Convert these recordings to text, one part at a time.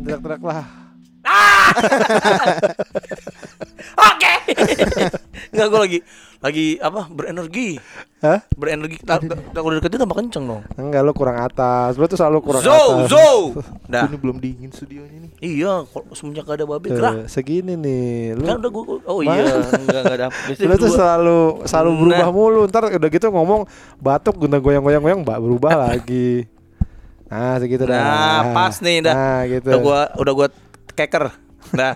Jangan teriak-teriak lah. Oke. Enggak gue lagi lagi apa berenergi. Hah? Berenergi. Ta- ta- Kalau deketin tambah kenceng dong. Enggak lu kurang atas. Lu tuh selalu kurang Zo, atas. zo. Dah. Ini belum dingin studionya nih. Iya, kalau semenjak ada babe Tuh, gerak. segini nih. Lu Kan udah gue Oh iya, enggak enggak ada. Lu tuh selalu selalu berubah Nah. mulu. Ntar udah gitu ngomong batuk guna goyang-goyang-goyang mbak berubah lagi. Nah, segitu dah. Nah, pas nih, dah. Nah, gitu. Udah gua udah gua keker. Nah.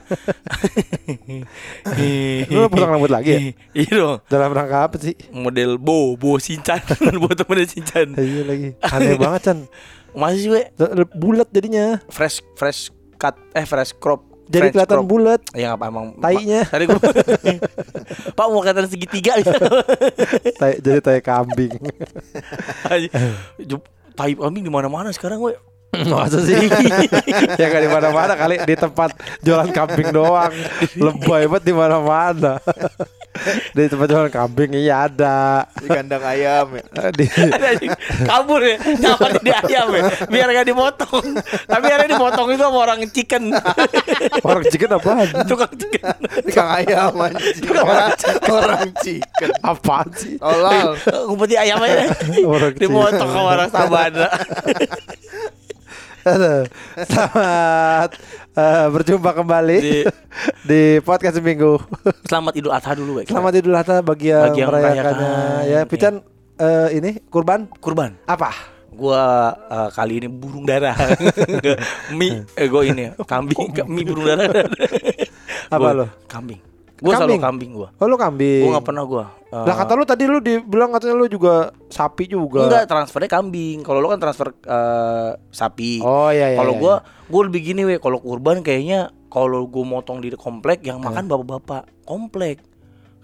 Lu potong rambut lagi ya? Iya dong. Dalam rangka apa sih? Model Bo, Bo Shinchan, Bo temennya Shinchan. Iya lagi. Aneh banget, Chan. Masih sih, we. Bulat jadinya. Fresh fresh cut eh fresh crop. Jadi French kelihatan bulat. Ya apa emang Tainya. Tadi gua Pak mau kelihatan segitiga. Tai, jadi tai kambing. Jup- Tai kambing di mana-mana sekarang we. Masa sih? ya kan di mana-mana kali di tempat jualan kambing doang. Lebay banget di mana-mana. Di tempat jualan kambing iya ada. Di kandang ayam ya. Di, Ada anjing. kabur ya nyamar di ayam ya biar gak dipotong tapi akhirnya dipotong itu sama orang chicken orang chicken apaan? tukang chicken Tukang ayam anjing. Orang, orang chicken. Apaan sih? Tolol. ngumpet di ayam aja Orang dipotong sama orang sabana. Selamat eh, berjumpa kembali di, Di- podcast minggu. selamat idul adha dulu we. Selamat Idul Adha bagi yang, Bagi yang merayakannya. merayakan. Ya, Pican eh, ini kurban kurban apa? gua eh, kali ini burung darah mie eh gua ini ya, kambing ka- mie burung darah Apa Gua- lo? kambing gua selalu Kambing? gua Oh lu kambing. gua nggak pernah gua eh, Lah kata lu tadi lu dibilang katanya lu juga sapi juga. Enggak, transfernya kambing. Kalau lo kan transfer eh, sapi. Oh iya iya. kalau iya, gua gua lebih gini we, kalau kurban kayaknya kalau gua motong di komplek yang makan bapak-bapak komplek.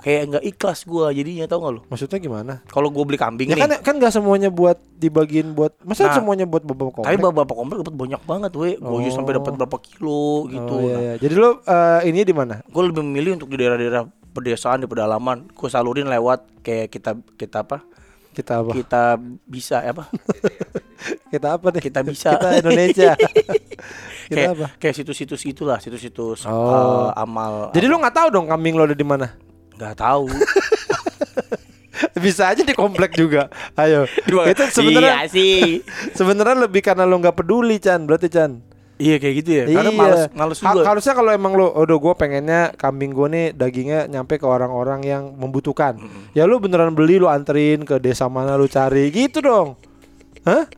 Kayak nggak ikhlas gua jadinya tau gak lo? Maksudnya gimana? Kalau gua beli kambing Ya nih. kan kan nggak semuanya buat dibagiin buat masa Nah, semuanya buat bapak Tapi komplek? bapak-bapak komplek dapat banyak banget we. Gua aja sampai dapat Oh. berapa kilo gitu. Oh, iya, Nah, iya. Jadi lu eh, ini di mana? Gue lebih memilih untuk di daerah-daerah pedesaan di pedalaman. Gue salurin lewat kayak kita kita apa? Kita apa? Kita bisa apa? Kita apa nih? Kita bisa. Kita Indonesia. kita kayak apa? kayak situs-situs itulah, situs-situs Oh. eh, amal. Jadi lu nggak tahu dong kambing lo ada di mana? Nggak tahu. Bisa aja di komplek juga. Ayo. Itu sebenarnya iya sih. sebenarnya lebih karena lo nggak peduli Chan, berarti Chan. iya kayak gitu ya. Karena Iya. males males Ha- juga. harusnya kalau emang lo, udah gue pengennya kambing gue nih dagingnya nyampe ke orang-orang yang membutuhkan. Ya lu beneran beli lu anterin ke desa mana lu cari gitu dong. Hah?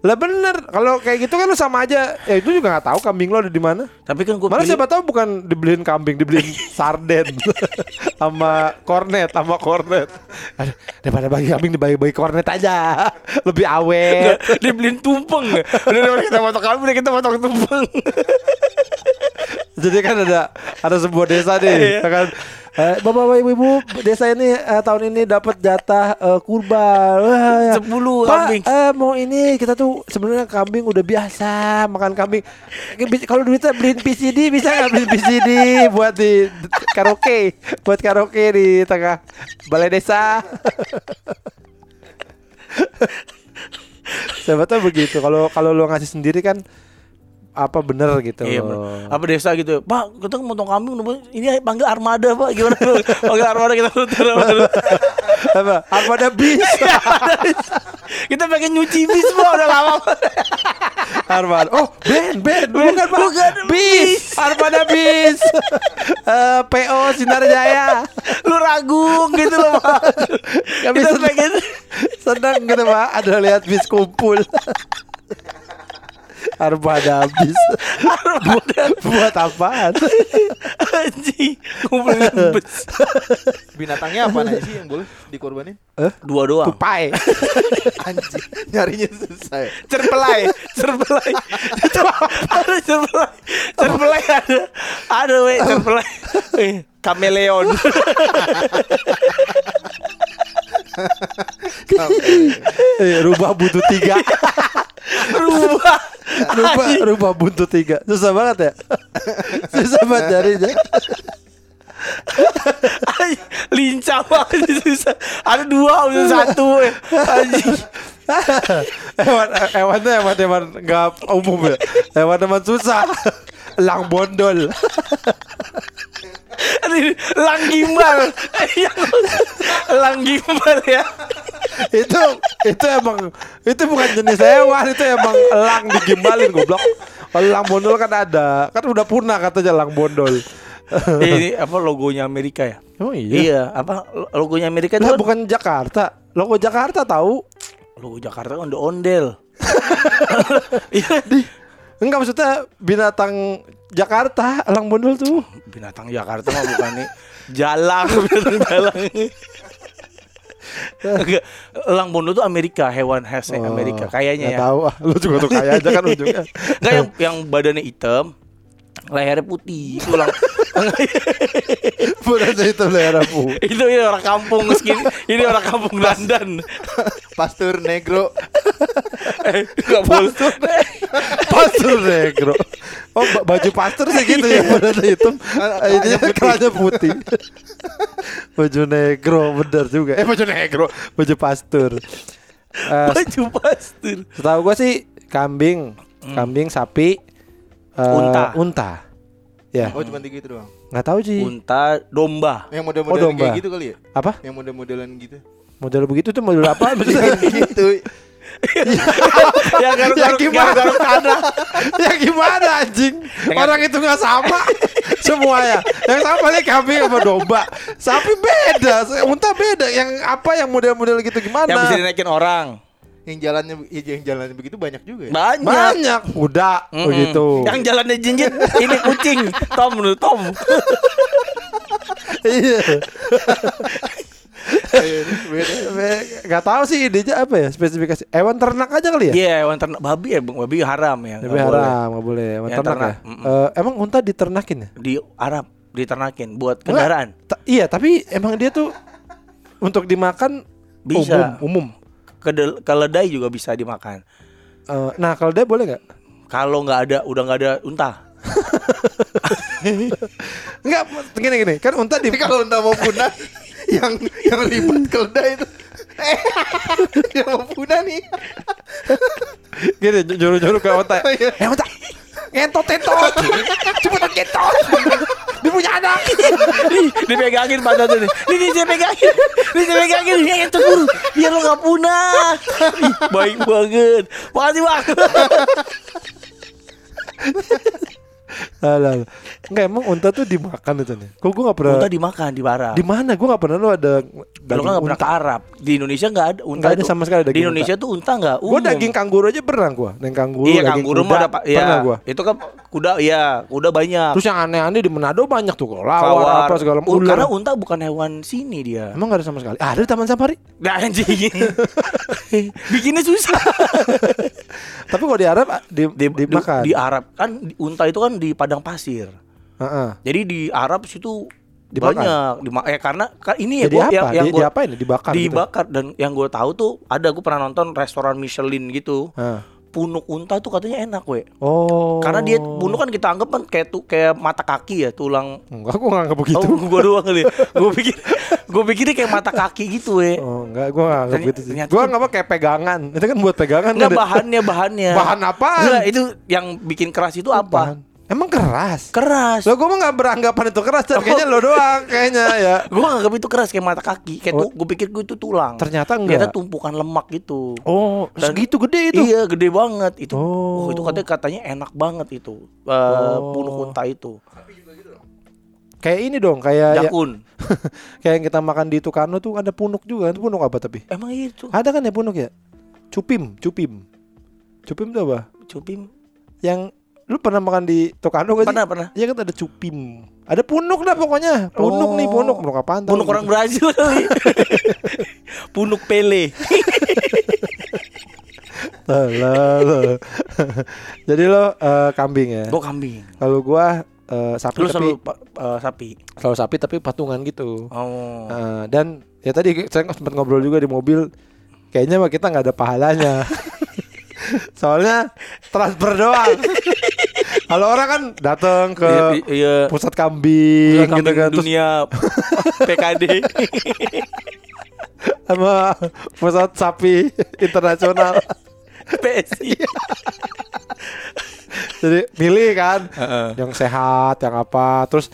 Lah bener, kalau kayak gitu kan lu sama aja. Ya itu juga nggak tahu kambing lo ada di mana. Tapi kan gue Malah pilih siapa tahu bukan dibeliin kambing, dibeliin sarden sama kornet, sama kornet. Aduh, daripada bagi kambing dibagi-bagi kornet aja. Lebih awet. dibeliin tumpeng. Udah kita potong kambing, kita potong tumpeng. Jadi kan ada ada sebuah desa nih, ya kan. Eh, Bapak-bapak ibu-ibu desa ini eh, tahun ini dapat jatah eh, kurban. Wah, ya. 10 Pak, kambing. eh, mau ini kita tuh sebenarnya kambing udah biasa makan kambing. Bi- Kalau duitnya beliin PCD bisa nggak beliin PCD buat di karaoke, buat karaoke di tengah balai desa. Tahu begitu. Kalau kalau lo ngasih sendiri kan apa bener gitu. Iya, bener. apa desa gitu. Pak, kita motong kambing, ini panggil armada, Pak. Gimana? Panggil armada kita tutur. apa? Armada bis. kita pengen nyuci bis, Pak. Udah lama. Armada. Oh, band, band. Bukan, Pak. Bukan, bis. Armada bis. Eh, PO Sinar Jaya. Lu ragu gitu loh, Pak. Kami kita senang, pengen senang gitu, Pak. Ada lihat bis kumpul. Armada bis. armada Buat apaan? anjing. Ngumpulin bis. Binatangnya apa aja sih yang boleh dikorbanin? Dua doang. Tupai. Anjing, nyarinya susah. ya. cerpelai cerpelai itu ada cerpelai cerpelai ada ada we cerpelai Eh, kameleon Eh, rubah butuh tiga. rubah Rubah, rubah buntut tiga. Susah banget ya. Susah banget nyarinya. Ay, lincah banget susah ada dua udah satu we. anjing hewan hewan tuh hewan hewan nggak umum ya. Hewan hewan susah. Elang bondol. Ini Elang gimbal. Elang gimbal ya. itu itu emang itu bukan jenis hewan itu emang elang digimbalin goblok. Elang bondol kan ada, kan udah punah katanya elang bondol. Ini apa logonya Amerika ya? Oh Iya, apa logonya Amerika itu Lah kan bukan Jakarta. Logo Jakarta tahu? logo Jakarta kan ondel-ondel. Iya, Enggak maksudnya binatang Jakarta, elang bondol tuh. binatang Jakarta mah bukan nih jalang binatang jalang. Enggak, elang bondo tuh Amerika, hewan khasnya Oh, Amerika kayaknya ya. tahu ah. Lu juga tuh kaya aja kan ujungnya. Enggak yang yang badannya hitam, lehernya putih. Itu elang Bukan itu daerah pu. itu ini orang kampung segini. Ini orang kampung London. Pastur negro. Eh, Enggak boleh. Pastur negro. Oh ba- baju pastur sih gitu ya badannya hitam. Ini kerahnya putih. baju negro bener juga. Eh baju negro, baju pastur. Eh, Baju pastur. setahu gua sih kambing, kambing, sapi, eh, Unta. unta. Ya, Oh cuma tiga itu doang. nggak tahu sih. Unta, domba. Yang Oh, model-model domba. kayak gitu kali ya? Apa? Yang model-modelan gitu. Model begitu tuh model apa? Gitu. ya ya gimana? ya gimana anjing? Orang itu nggak sama semuanya. Yang sama nih kambing sama domba. Sapi beda, unta beda. Yang apa yang model-model gitu gimana? Yang bisa dinaikin orang. Yang jalannya yang jalannya begitu banyak juga ya. Banyak. Banyak kuda Mm-mm. begitu. Yang jalannya jinjit ini kucing. Tom lu Tom. Iya. Beda. Gak tahu sih idenya apa ya spesifikasi. Hewan ternak aja kali ya? Iya, hewan ternak babi ya, Bang. Babi haram ya. Boleh. haram, nggak boleh. Hewan Yang ternak, ternak, ya. mm-mm. Eh, emang unta diternakin ya? Di Arab diternakin buat kendaraan. Iya, tapi emang dia tuh untuk dimakan Bisa. umum. umum. Kedel, keledai juga bisa dimakan. Eh, nah, kalau dia boleh nggak? Kalau nggak ada, udah nggak ada unta. Enggak, gini gini. Kan unta di Tapi kalau unta mau punah yang yang ribet keledai itu. Eh, yang mau punah nih. gini juru-juru ke unta. Oh, iya. Eh unta, ngentot ngentot, cepetan ngentot. Dia punya anak. Dipegangin pantatnya nih. Nih, nih saya pegangin. Nih saya pegangin. Nih, itu guru. Biar lo nggak punah. Baik banget. Makasih bang. Alah, enggak emang unta tuh dimakan itu nih. Kok gue nggak pernah. Unta dimakan di barat. Di mana? Gue nggak pernah lu ada. Kalau nggak pernah unta. ke Arab. Di Indonesia nggak ada unta. Nggak ada sama sekali daging Di Indonesia tuh unta nggak umum. Gue daging kanguru aja pernah gue. Daging kanguru. Iya daging kanguru mah ada pak. Iya. Pernah gue. Itu kan kuda. Iya, kuda banyak. Terus yang aneh-aneh di Manado banyak tuh kelawar Kelawar. apa segala macam. Karena unta bukan hewan sini dia. Emang gak ada sama sekali. Ada di Taman Safari. Nah anjing. Bikinnya susah. Tapi kalau di Arab ah, di, di, dimakan. di, di Arab kan unta itu kan di padang pasir. Heeh. Jadi di Arab situ Dimakan? banyak Dima- eh karena ka- ini ya Jadi gua- apa? yang yang di, gua- diapain? Dibakar. gitu? dibakar dan yang gue tahu tuh ada gue pernah nonton restoran Michelin gitu. Hah. Punuk unta tuh katanya enak we. Oh. Karena dia punuk kan kita anggap kan kayak tuh kayak mata kaki ya tulang. Enggak, gue nggak begitu. Oh, gue doang kali. Gue pikir gue pikirnya kayak mata kaki gitu we. Oh, enggak, gue nggak Ternyata- begitu sih. Gue nggak apa kayak pegangan. Itu kan buat pegangan. Enggak kan? bahannya bahannya. Bahan? Enggak, itu yang bikin keras itu apa? Bahan. Emang keras. Keras. Lo gue mah nggak beranggapan itu keras. Dan kayaknya lo doang kayaknya ya. Gue nganggap itu keras kayak mata kaki. Kayak Oh. tuh gue pikir gue itu tulang. Ternyata Ternyata enggak. tumpukan lemak gitu. Oh, Dan- segitu gede itu. Iya gede banget itu. Oh. Oh, itu katanya katanya enak banget itu. Eh Oh. punuk unta itu. Kayak ini dong, kayak ya, Jakun. kayak yang kita makan di Tukano tuh ada punuk juga. Itu punuk apa tapi? Emang itu. Ada kan ya punuk ya? Cupim, cupim. Cupim tuh apa? Cupim. Yang lu pernah makan di Tukano gak sih? Pernah pernah. Iya kan ada cupim. Ada punuk dah pokoknya. Punuk Oh. nih, punuk. Punuk apaan? Punuk gitu. orang Brazil kali. punuk Pele. Jadi lo eh, kambing ya. Gue kambing. Kalau gua eh, sapi Lu tapi selalu eh, sapi. selalu sapi tapi patungan gitu. Oh. Eh, dan ya tadi saya sempat ngobrol juga di mobil. Kayaknya mah kita nggak ada pahalanya. Soalnya transfer doang. Kalau orang kan datang ke Iya, iya. pusat kambing, Kambing gitu kan dunia PKD. sama pusat sapi internasional. PSI. Jadi milih kan Heeh. yang sehat, yang apa, terus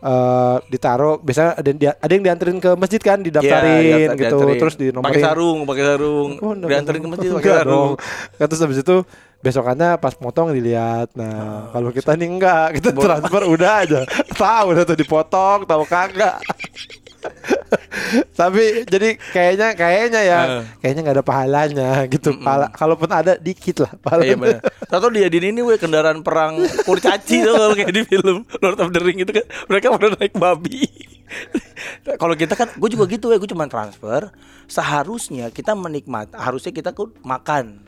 eh ditaruh biasanya ada yang, dia- ada yang dianterin ke masjid kan didaftarin Iya, diantar- gitu dianterin. terus di pakai sarung, pakai sarung. Oh, enggak, dianterin ke masjid pakai sarung. terus habis itu besokannya pas potong dilihat. Nah, kalau kita nih enggak, kita Bo- transfer udah aja. Tahu udah tuh dipotong, tahu kagak. Tapi jadi kayaknya kayaknya ya, Eh. kayaknya nggak ada pahalanya gitu. Pahala, kalaupun ada dikit lah Iya pahalanya. benar. Tahu dia di ini weh kendaraan perang kurcaci tuh kalau kayak di film Lord of the Ring itu kan mereka pada naik babi. kalau kita kan gue juga gitu ya gue cuma transfer seharusnya kita menikmati harusnya kita makan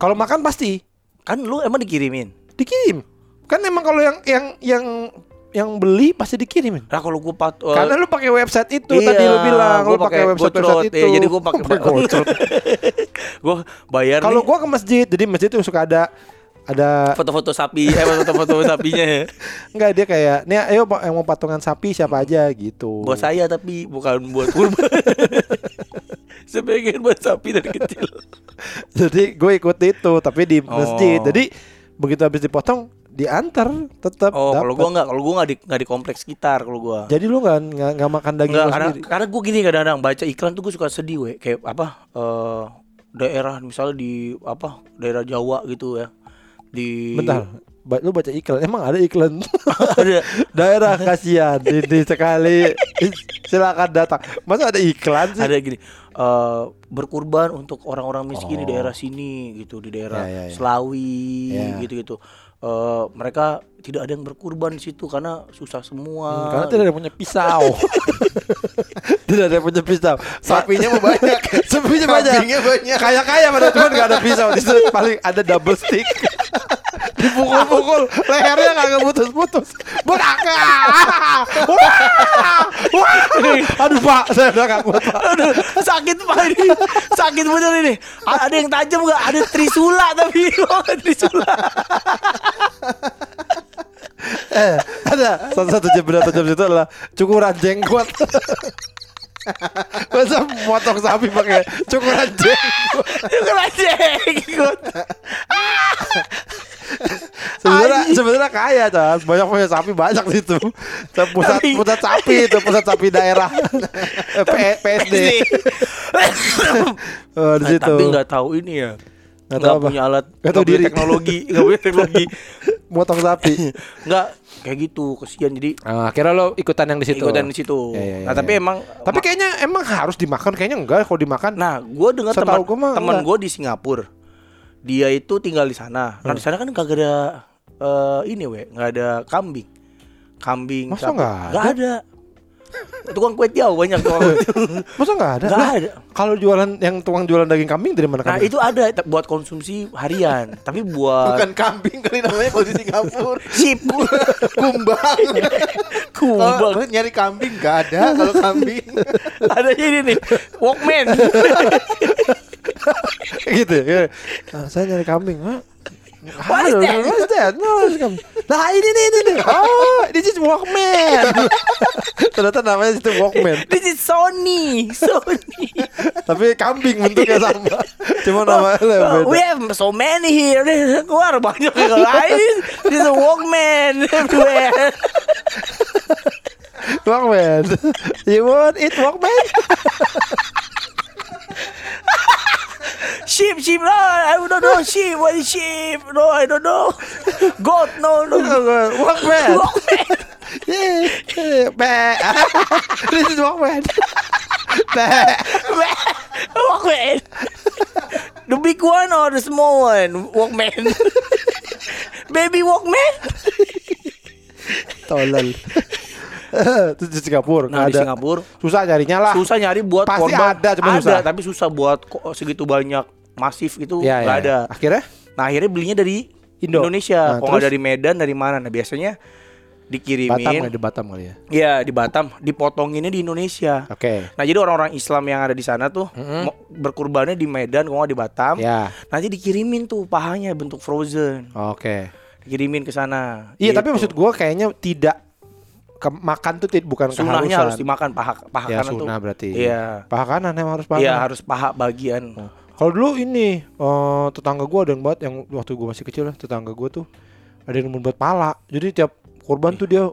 Kalau makan pasti kan lu emang dikirimin dikirim. Kan emang kalau yang yang yang yang beli pasti dikirimin. nah kalau gue pat eh, Karena lu pakai website itu iya, tadi lu bilang gua lu pakai website gocrot, website itu. iya, jadi gue pakai gocrot. gue bayar Kalau gua ke masjid, jadi masjid tuh suka ada ada foto-foto sapi eh foto-foto sapinya ya enggak dia kayak nih ayo yang mau patungan sapi siapa aja gitu. buat saya tapi bukan buat kurban saya pengen buat sapi dari kecil Jadi gue ikut itu tapi di masjid. Oh. Jadi begitu habis dipotong diantar tetap Oh, kalau dapet. gua enggak, kalau gua enggak di enggak di kompleks sekitar kalau gua. Jadi lu nggak nggak nggak makan daging Enggak, lu karena sendiri. karena gua gini kadang-kadang baca iklan tuh gua suka sedih, we. Kayak apa? eh daerah misalnya di apa? Daerah Jawa gitu ya. Di Bentar. Ba- lu baca iklan. Emang ada iklan? ada Daerah kasihan ini sekali silakan datang. Masa ada iklan sih? ada gini. Eh berkurban untuk orang-orang miskin di Oh. daerah sini gitu, di daerah Ya, ya, ya. Selawi Ya. gitu-gitu. Eh mereka tidak ada yang berkurban di situ karena susah semua. Hmm, Karena tidak ada punya pisau. tidak ada punya pisau. Sapinya mau banyak. Sapinya banyak. Banyak. Kaya kaya pada cuman nggak ada pisau. Di situ paling ada double stick. Dipukul-pukul, lehernya kagak putus-putus. Beraka. Wah! Wah! Aduh pak, saya udah nggak kuat pak. Aduh, sakit pak ini sakit bener ini ada yang tajam nggak ada trisula tapi oh, trisula Eh, ada satu-satu jebret tajam itu adalah cukuran jenggot. Masa potong sapi pakai cukuran jenggot? Cukuran jenggot Sebenarnya sebenarnya kaya kan, banyak punya sapi banyak di situ. Pusat Tapi- pusat sapi itu pusat sapi daerah Eh, P- PSD. Oh, di Nah, situ. tapi nggak tahu ini ya Nggak nggak tahu punya alat Nggak tahu punya diri. teknologi nggak punya teknologi Motong sapi. nggak kayak gitu kesian jadi Ah, akhirnya lo ikutan yang di situ. ikutan di situ Ya, ya, ya, nah tapi ya. emang Tapi kayaknya emang harus dimakan, kayaknya enggak kalau dimakan. nah gue dengar teman teman gue di Singapura dia itu tinggal di sana nah di sana kan kagak ada eh, ini we nggak ada kambing kambing Masa nggak nggak ada tukang kue tiaw banyak tukang kue. Masa enggak ada? nggak ada Kalau jualan yang tukang jualan daging kambing dari mana nah kambing? itu ada buat konsumsi harian tapi buat Bukan kambing kali namanya kalau di Singapura. sip Kumbang. kumbang Kalau nyari kambing gak ada kalau kambing. ada ini nih walkman gitu ya. Nah, saya nyari kambing. Hah? What is that? What is that? No. Nah ini nih ini nih. Oh, this is Walkman. Ternyata namanya itu Walkman. this is Sony Sony Tapi kambing bentuknya sama. Cuma namanya Oh, beda. we have so many here keluar banyak yang lain this is walkman everywhere Walkman. You want it Walkman? Sheep sheep no I don't know sheep what is sheep no I don't know goat no no oh, Walkman. walkman Yeah. yeah. Bah. This is Walkman. Bah. walkman the big one or the small one walkman baby walkman Tolol. Terus di Singapura nah di ada. Singapura Susah nyarinya lah. susah nyari buat Pasti korban ada, cuma susah. tapi susah buat ko- segitu banyak masif itu Ya, nggak ya, ada ya. Akhirnya nah akhirnya belinya dari Indo. Indonesia Nah, kok dari Medan dari mana nah biasanya Batam dikirimin nggak di Batam kali ya. ya di Batam dipotonginnya di Indonesia Oke. nah jadi orang-orang Islam yang ada di sana tuh mau berkurbannya di Medan kok nggak di Batam Ya. nanti dikirimin tuh pahanya bentuk frozen Oke. dikirimin ke sana Iya, tapi Gitu. maksud gua kayaknya tidak ke makan tuh bukan sunahnya keharusan. harus dimakan paha paha Ya kanan tuh sunnah berarti. iya Paha kanan yang harus paha. iya harus paha bagian Kalau dulu ini eh, tetangga gua ada yang buat yang waktu gua masih kecil ya, tetangga gua tuh ada yang buat pala. Jadi tiap kurban tuh dia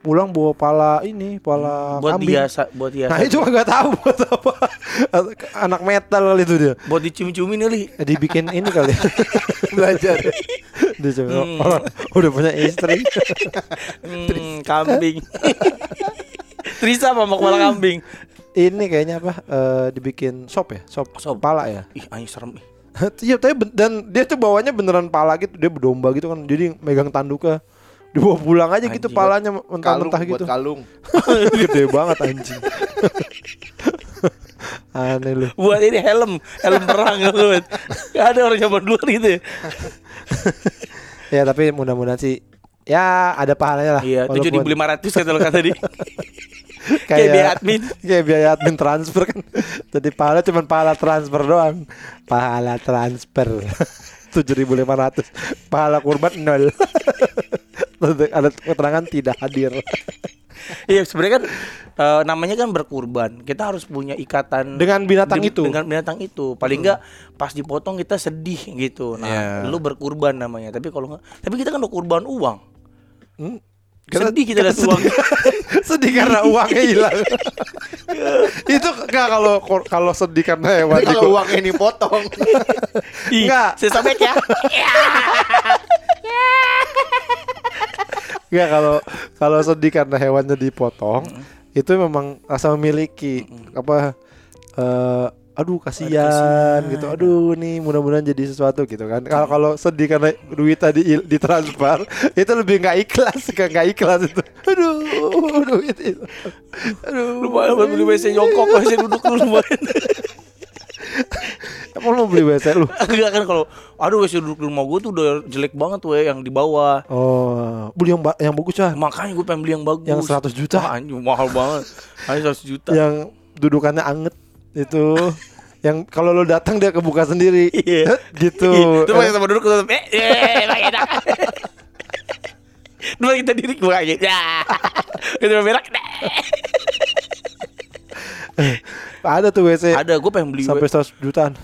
pulang bawa pala ini, pala buat kambing. biasa, buat biasa. Nah itu nggak tahu buat apa. Anak metal kali itu dia. buat dicium-ciumin kali. Eh, Dibikin ini kali. Belajar. dia coba orang udah punya istri. Hmm, kambing. Trisa apa mau kepala kambing? ini kayaknya apa? eh, dibikin sop ya, sop, Sop. pala ya. Ih, anjing serem. Iya, tapi dan dia tuh bawanya beneran pala gitu, dia berdomba gitu kan. Jadi megang tanduknya dibawa pulang aja gitu Anjing. palanya Kalung mentah-mentah buat gitu. kalung. Gede banget anjing. Aneh lu. Buat ini helm, helm perang gitu. Bet. Gak ada orang zaman dulu gitu ya. Ya tapi mudah-mudahan sih ya ada pahalanya lah. Iya, tujuh ribu lima ratus kata lo kata tadi. kayak Kayak biaya admin. Kayak biaya admin transfer kan. Jadi pahala cuma pahala transfer doang. Pahala transfer. 7.500 Pahala kurban nol Ada keterangan tidak hadir Iya, sebenarnya kan eh, namanya kan berkurban. Kita harus punya ikatan Dengan binatang de- itu. Dengan binatang itu. Paling enggak pas dipotong kita sedih gitu. Nah, Iya. lu berkurban namanya. Tapi kalau enggak, tapi kita kan udah kurban uang. Hmm? Karena- sedih kita lihat sedih. uang. Sedih karena uangnya hilang Itu enggak kalau kalau sedih karena hewan kalau uangnya ini potong. Enggak. Saya sobek ya. Enggak kalau kalau sedih karena hewannya dipotong itu memang rasa memiliki apa eh aduh kasihan gitu. Aduh nih mudah-mudahan jadi sesuatu gitu kan. Kalau kalau sedih karena duit tadi ditransfer itu lebih nggak ikhlas, nggak nggak ikhlas itu. Aduh, duit itu. Aduh. Lumayan buat beli WC jongkok, WC duduk dulu lumayan. Lu mau beli WC lu? Enggak kan kalau aduh WC duduk di rumah gue tuh udah jelek banget we yang di bawah. Oh, beli yang yang bagus ah. Makanya gue pengen beli yang bagus. Yang 100 juta. Wah, anjing mahal banget. Anjing 100 juta. Yang dudukannya anget itu. yang kalau lu datang dia kebuka sendiri. Iya. gitu. Terus pakai sama duduk tutup. Eh, eh, pakai enak. Dulu kita diri gue aja. Ya. Itu berak. Ada tuh WC Ada gue pengen beli sampai 100 jutaan.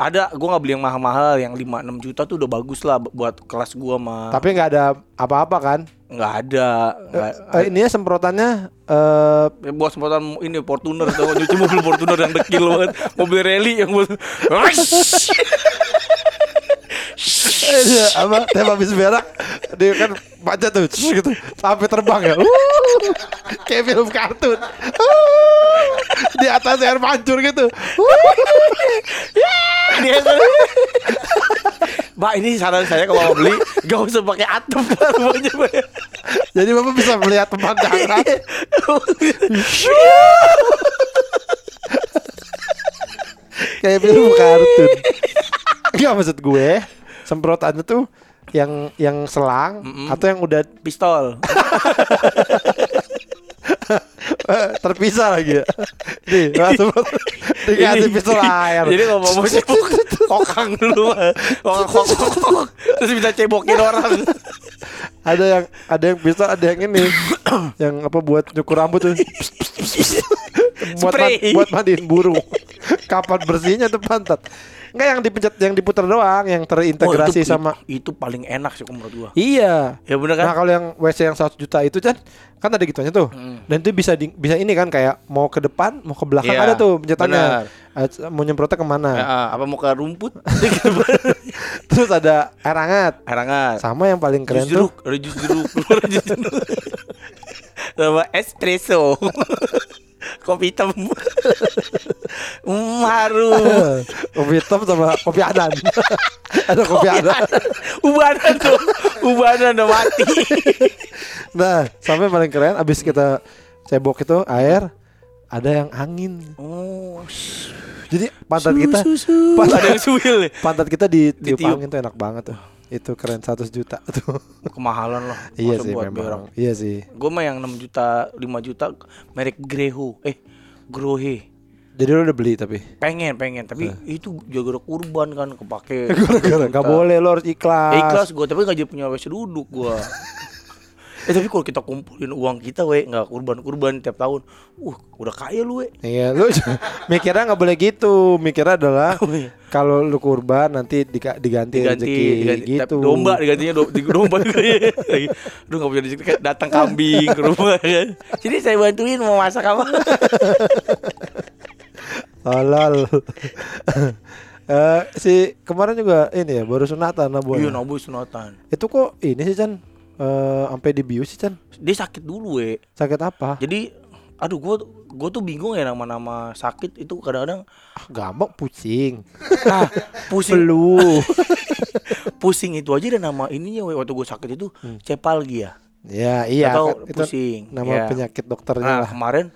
Ada gue nggak beli yang mahal-mahal yang 5 6 juta tuh udah bagus lah buat kelas gua mah. Tapi nggak ada apa-apa kan? nggak ada. Nggak, Eh, ini ya semprotannya eh Ya, buat semprotan ini Fortuner tuh nyuci mobil Fortuner yang dekil banget mobil rally yang buat Iya, apa tembak habis berak dia kan baca tuh gitu. Sampai terbang ya. Uh, kayak film kartun. Uh, di atas air mancur gitu. Uh, Dia Mbak ini saran saya kalau mau beli gak usah pakai atap jadi bapak bisa melihat pemandangan kayak film kartun. Enggak maksud gue semprotannya tuh yang yang selang atau yang udah Pistol. terpisah lagi ya. Nih, langsung dikasih pistol air. Jadi kalau mau cebok kokang dulu kokang kokang kokang. terus bisa cebokin orang. ada yang ada yang pistol, ada yang ini. yang apa buat nyukur rambut tuh. buat ma- Spray. buat mandiin burung. Kapan bersihnya tuh pantat. Enggak yang dipencet yang diputar doang, yang Oh, terintegrasi itu, sama itu, itu paling enak sih menurut gua. Iya. Ya bener kan? Nah, kalau yang WC yang 100 juta itu kan kan ada gituannya tuh. Hmm. Dan itu bisa di, bisa ini kan kayak mau ke depan, mau ke belakang Iya, ada tuh pencetannya. benar. Eh, Mau nyemprotnya ke mana? Ya, ah, apa mau ke rumput? Terus ada air hangat. Air hangat. Sama yang paling keren Jus tuh jeruk, ada jus jeruk, ada jus jeruk. Sama espresso. Kopi hitam. Harum. kopi hitam sama kopi adan. ada kopi adan. Ubanan tuh. Ubanan udah mati. Nah, sampai paling keren abis kita cebok itu air ada yang angin. Oh. Jadi pantat kita pantat, Ada yang suwil nih. pantat kita di tiup Ditiup. angin tuh enak banget tuh. Itu keren 100 juta tuh. Kemahalan loh. iya sih buat memang. berak. Iya sih. Gue mah yang 6 juta, 5 juta merek Greho. Eh, Grohe. Jadi lu udah beli tapi Pengen, pengen, tapi itu jaga kurban kan kepake. gara-gara nggak boleh lo harus ikhlas. Eh, ikhlas gue tapi gak jadi punya WC duduk gue eh tapi kalau kita kumpulin uang kita we nggak kurban kurban tiap tahun uh udah kaya lu we Iya, lu mikirnya nggak boleh gitu. Mikirnya adalah Oh, iya. Kalau lu kurban nanti diga- diganti, diganti, rezeki diganti gitu. domba digantinya do, di domba. Aduh nggak punya rezeki datang kambing ke rumah kan. Jadi saya bantuin mau masak apa? Halal. Eh, si kemarin juga ini ya baru sunatan Nabo. Iya nabu sunatan. Itu kok ini sih Chan Eh, sampai dibius sih Chan. Dia sakit dulu we. Sakit apa? Jadi aduh gua gua tuh bingung ya nama-nama sakit itu kadang-kadang Ah, gampang pusing. ah, pusing Flu. pusing itu aja dan nama ininya we. waktu gua sakit itu cepalgia. ya iya Atau kan, itu pusing. nama Ya. penyakit dokternya Nah, lah. kemarin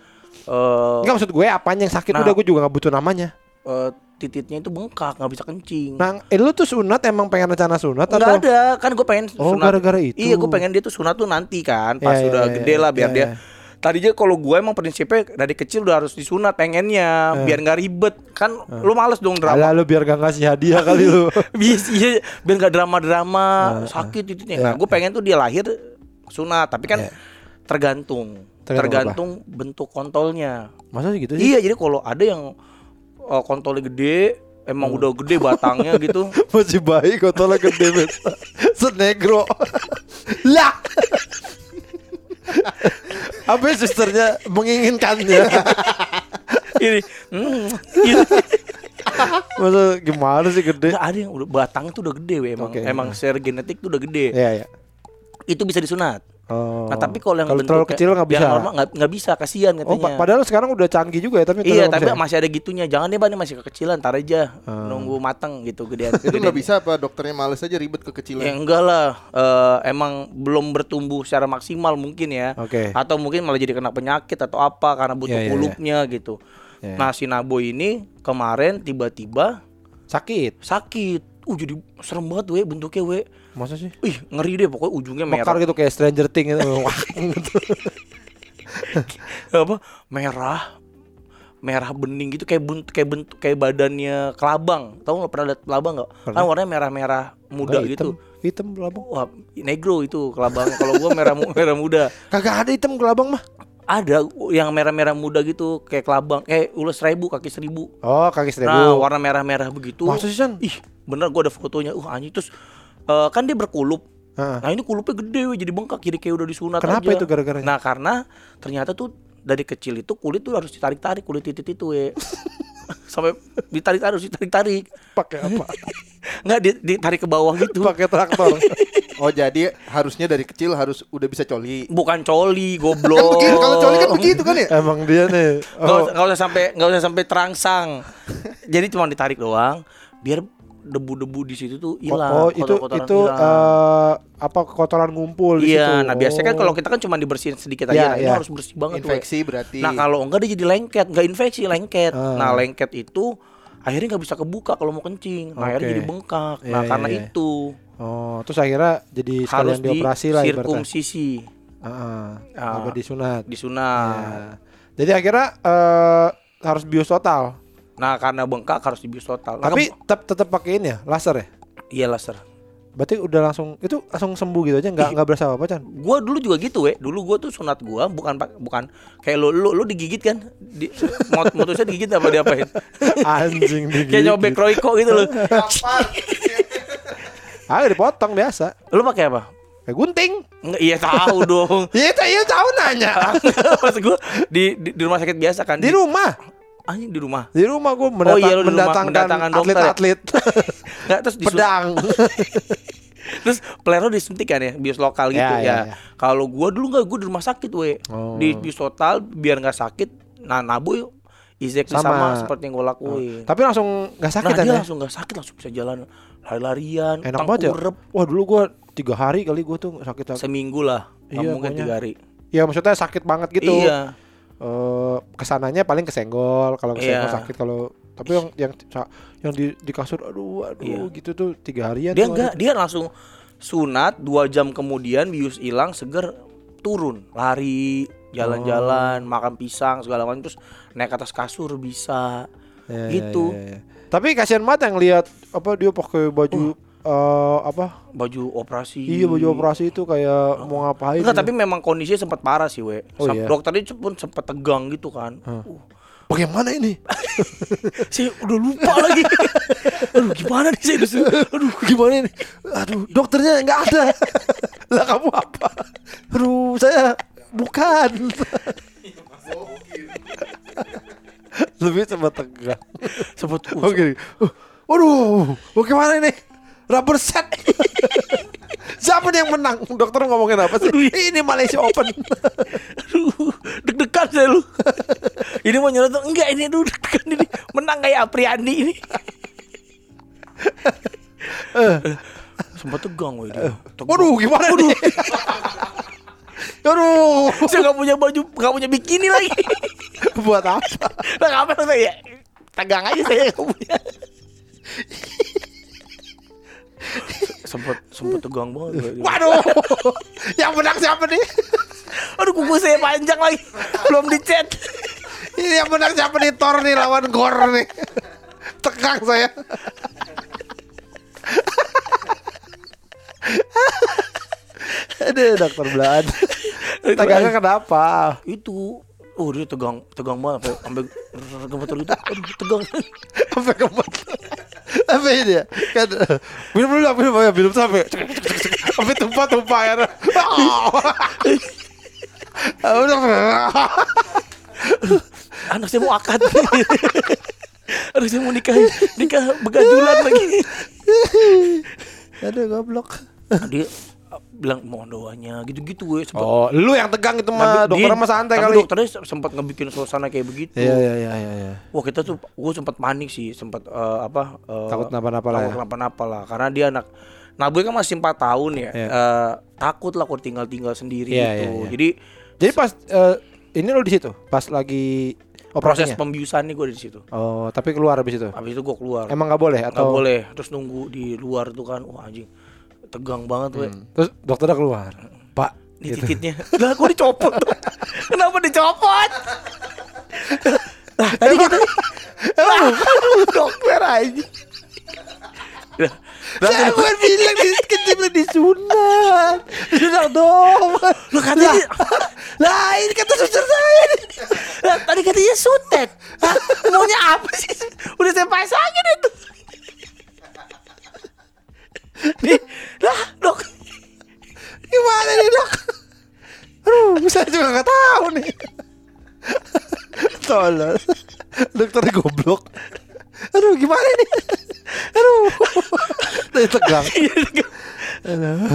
eh Enggak maksud gue apanya yang sakit Nah. udah gue juga nggak butuh namanya. eh, tititnya itu bengkak nggak bisa kencing. Nah, eh, lu tuh sunat emang pengen rencana sunat Nggak atau ada, kan gue pengen Oh, gara-gara itu. Iya, gue pengen dia tuh sunat tuh nanti kan, pas Iya, udah iya, gede iya, lah biar iya, dia. iya. Tadinya kalau gue emang prinsipnya dari kecil udah harus disunat pengennya, biar nggak ribet. Kan lu males dong Alah drama. lu biar gak ngasih hadiah kali lu. Bias, iya, biar nggak drama-drama sakit titiknya. Nah, iya. gue pengen tuh dia lahir sunat, tapi kan Iya. tergantung, Tergantung tergantung bentuk kontolnya. Masa sih gitu sih? Iya, jadi kalau ada yang uh, kontolnya gede, emang udah gede batangnya gitu. Masih baik kontolnya gede bet. Senegro. lah. Apa ya susternya menginginkannya? Ini, hmm, gitu. Masa gimana sih gede? Nggak ada yang udah batangnya tuh udah gede we emang Oke. emang secara genetik tuh udah gede. Iya ya. Itu bisa disunat. Oh. Nah, tapi kalau yang kalau terlalu kecil nggak bisa. Yang normal nggak bisa kasihan Oh, katanya. pa- padahal sekarang udah canggih juga ya, tapi Iya, tapi bisa. masih ada gitunya. Jangan deh, Bang, ini masih kekecilan, tar aja. Ah. Nunggu mateng gitu gedean. Itu nggak bisa apa dokternya males aja ribet Ya kekecilan. enggak lah, Eh, emang belum bertumbuh secara maksimal mungkin ya. Oke. Atau mungkin malah jadi kena penyakit atau apa karena butuh Iya, iya, kulupnya gitu. Iya. Nah, si Nabo ini kemarin tiba-tiba Sakit. sakit. Uh, jadi serem banget we bentuknya we. Masa sih? Ih, ngeri deh pokoknya ujungnya merah. Mekar gitu kayak Stranger Things gitu. Wah, gitu. apa merah merah bening gitu kayak bentuk kayak bentuk kayak badannya kelabang tahu nggak pernah lihat kelabang nggak Pernah. kan warnanya merah merah muda Enggak, gitu hitam. Hitam kelabang. wah negro itu kelabang kalau gua merah mu- merah muda Kagak ada hitam kelabang mah. ada yang merah merah muda gitu kayak kelabang kayak ulas seribu kaki seribu Oh, kaki seribu. nah warna merah merah begitu Masa sih, San? ih bener gua ada fotonya uh anjing terus eh, kan dia berkulup Heeh. Nah ini kulupnya gede weh, jadi bengkak jadi kayak udah disunat Kenapa aja. itu gara-garanya? Nah karena ternyata tuh dari kecil itu kulit tuh harus ditarik-tarik kulit titit itu we. Sampai ditarik-tarik harus ditarik-tarik. Pakai apa? Nggak di- ditarik ke bawah gitu. Pakai traktor. Oh jadi harusnya dari kecil harus udah bisa coli. Bukan coli, Kan goblok. begitu kalau coli kan begitu kan ya? Emang dia nih. Oh, usah, nggak usah sampai nggak usah sampai terangsang. Jadi cuma ditarik doang biar debu-debu di situ tuh hilang. oh, itu itu eh, apa kotoran ngumpul di situ. Iya, nah biasanya kan Oh. kalau kita kan cuma dibersihin sedikit Iya, aja, nah ini iya. harus bersih banget. Infeksi berarti. Nah kalau enggak dia jadi lengket, nggak infeksi lengket. Ah. Nah lengket itu akhirnya nggak bisa kebuka kalau mau kencing. Nah, akhirnya Oke. jadi bengkak. Iya, Nah iya, karena iya. itu Oh, terus akhirnya jadi harus dioperasi lah ibaratnya. sirkumsisi, Heeh. Ah. apa disunat. disunat. Ya. Jadi akhirnya eh harus bios total. Nah karena bengkak harus dibius total. Nah, Tapi ke- tetap tetap pakai ini ya, laser ya. iya laser. Berarti udah langsung itu langsung sembuh gitu aja nggak nggak berasa apa Chan? Gua dulu juga gitu we. Dulu gua tuh sunat gua bukan pak- bukan kayak lu lu, lu digigit kan? Di, mot motusnya digigit apa diapain? Anjing digigit. kayak nyobek Royco gitu loh. Ah dipotong biasa. lu pakai apa? Kayak gunting. Enggak, iya tahu dong. Iya iya tahu nanya. Maksud gua di, di di rumah sakit biasa kan. Di rumah. Anjing di rumah. Di rumah gue Oh iya, lu di rumah mendatangkan ya? atlet-atlet Nggak, terus disun- pedang. Terus pelero disuntik kan ya, bios lokal gitu Ya, ya. ya, ya. Kalau gua dulu nggak, gua di rumah sakit we. Oh. Di bios total biar nggak sakit. Nah, nabu exactly Sama. sama, seperti yang gua lakuin. Tapi langsung nggak sakit nah, kan dia ya? langsung nggak sakit, langsung bisa jalan lari-larian, Enak banget ya. Wah dulu gue tiga hari kali gue tuh sakit. Seminggu lah, Iya, mungkin tiga hari. Ya maksudnya sakit banget gitu. Iya. Eh, ke sananya paling kesenggol kalau kesenggol Iya. sakit kalau tapi yang yang yang di di kasur aduh aduh Iya. gitu tuh tiga harian Dia enggak, dia langsung sunat dua jam kemudian bius hilang seger turun lari jalan-jalan Oh. makan pisang segala macam terus naik atas kasur bisa Ya, ya, gitu. ya, ya. Tapi kasihan banget yang lihat apa dia pakai baju eh, apa? baju operasi Iya baju operasi itu kayak mau ngapain? enggak gitu. tapi memang kondisinya sempat parah sih we Oh, iya? dokternya pun sempat tegang gitu kan Hah. uh, bagaimana ini? Saya udah lupa lagi. Aduh gimana nih saya udah Aduh, gimana ini? Aduh, dokternya nggak ada. lah kamu apa? Aduh, saya bukan. Lebih cepat tegang. sempat uh, Oke. Uh, Waduh, bagaimana ini? Rubber set. Siapa yang menang? Dokter ngomongin apa sih? Ini Malaysia Open. Aduh, deg-degan saya lu. ini mau nyerot enggak ini aduh deg-degan ini. Menang kayak Apriandi ini. Sempat tegang woy dia. Tegang. Waduh, gimana nih? Aduh, Saya nggak punya baju, nggak punya bikini lagi. buat apa? Lah ngapain saya? Tegang aja saya nggak punya. Sempet sempet tegang banget. Waduh, yang menang siapa nih? Aduh kuku saya panjang lagi, belum dicat. Ini yang menang siapa nih? Thor nih lawan Gor nih. Tegang saya. Aduh, dokter Blan. Tegangnya kenapa? Itu, oh dia tegang, tegang banget sampai sampai gemeter gitu. Aduh tegang. Sampai ke mana? Sampai ini ya. Kan minum dulu, minum ya, minum sampai sampai tumpah-tumpah air. Ah, Udah. Anak saya mau akad. Anak saya mau nikah, nikah begajulan lagi. Aduh, goblok. Dia uh, bilang mohon doanya gitu-gitu gue sempet Oh, lu yang tegang itu mah dokter mah santai kali. dokternya sempat ngebikin suasana kayak begitu. Iya, iya, iya, iya, iya. Wah kita tuh, gue sempat panik sih, sempat eh, apa? eh, Takut kenapa-napa lah takut ya. kenapa-napa lah, karena dia anak. Nah gue kan masih 4 tahun ya, Iya. eh, takut lah kalau tinggal-tinggal sendiri Iya, gitu. iya, iya. Jadi Jadi pas eh, ini lo di situ, pas lagi proses operasinya. pembiusan nih gue di situ. Oh, tapi keluar habis itu. Habis itu gue keluar. Emang nggak boleh atau boleh, terus nunggu di luar tuh kan, wah anjing, tegang banget gue. Terus dokternya keluar. Pak, Ini gitu. titiknya, lah gue dicopot. Kenapa dicopot? Lah tadi kata, lah, aduh, dokter aja. Lah, Saya bukan bilang di kecil disunat. Disunat dong. Lu katanya Lah, ini kata suster saya. lah, tadi katanya sutet. Hah? Maunya apa sih? Udah saya pasangin itu. Nih, lah, dok. Gimana nih, Dok? Aduh, saya juga nggak tahu nih. Tolol. Dokternya goblok. Aduh, gimana nih? Aduh. Tadi tegang.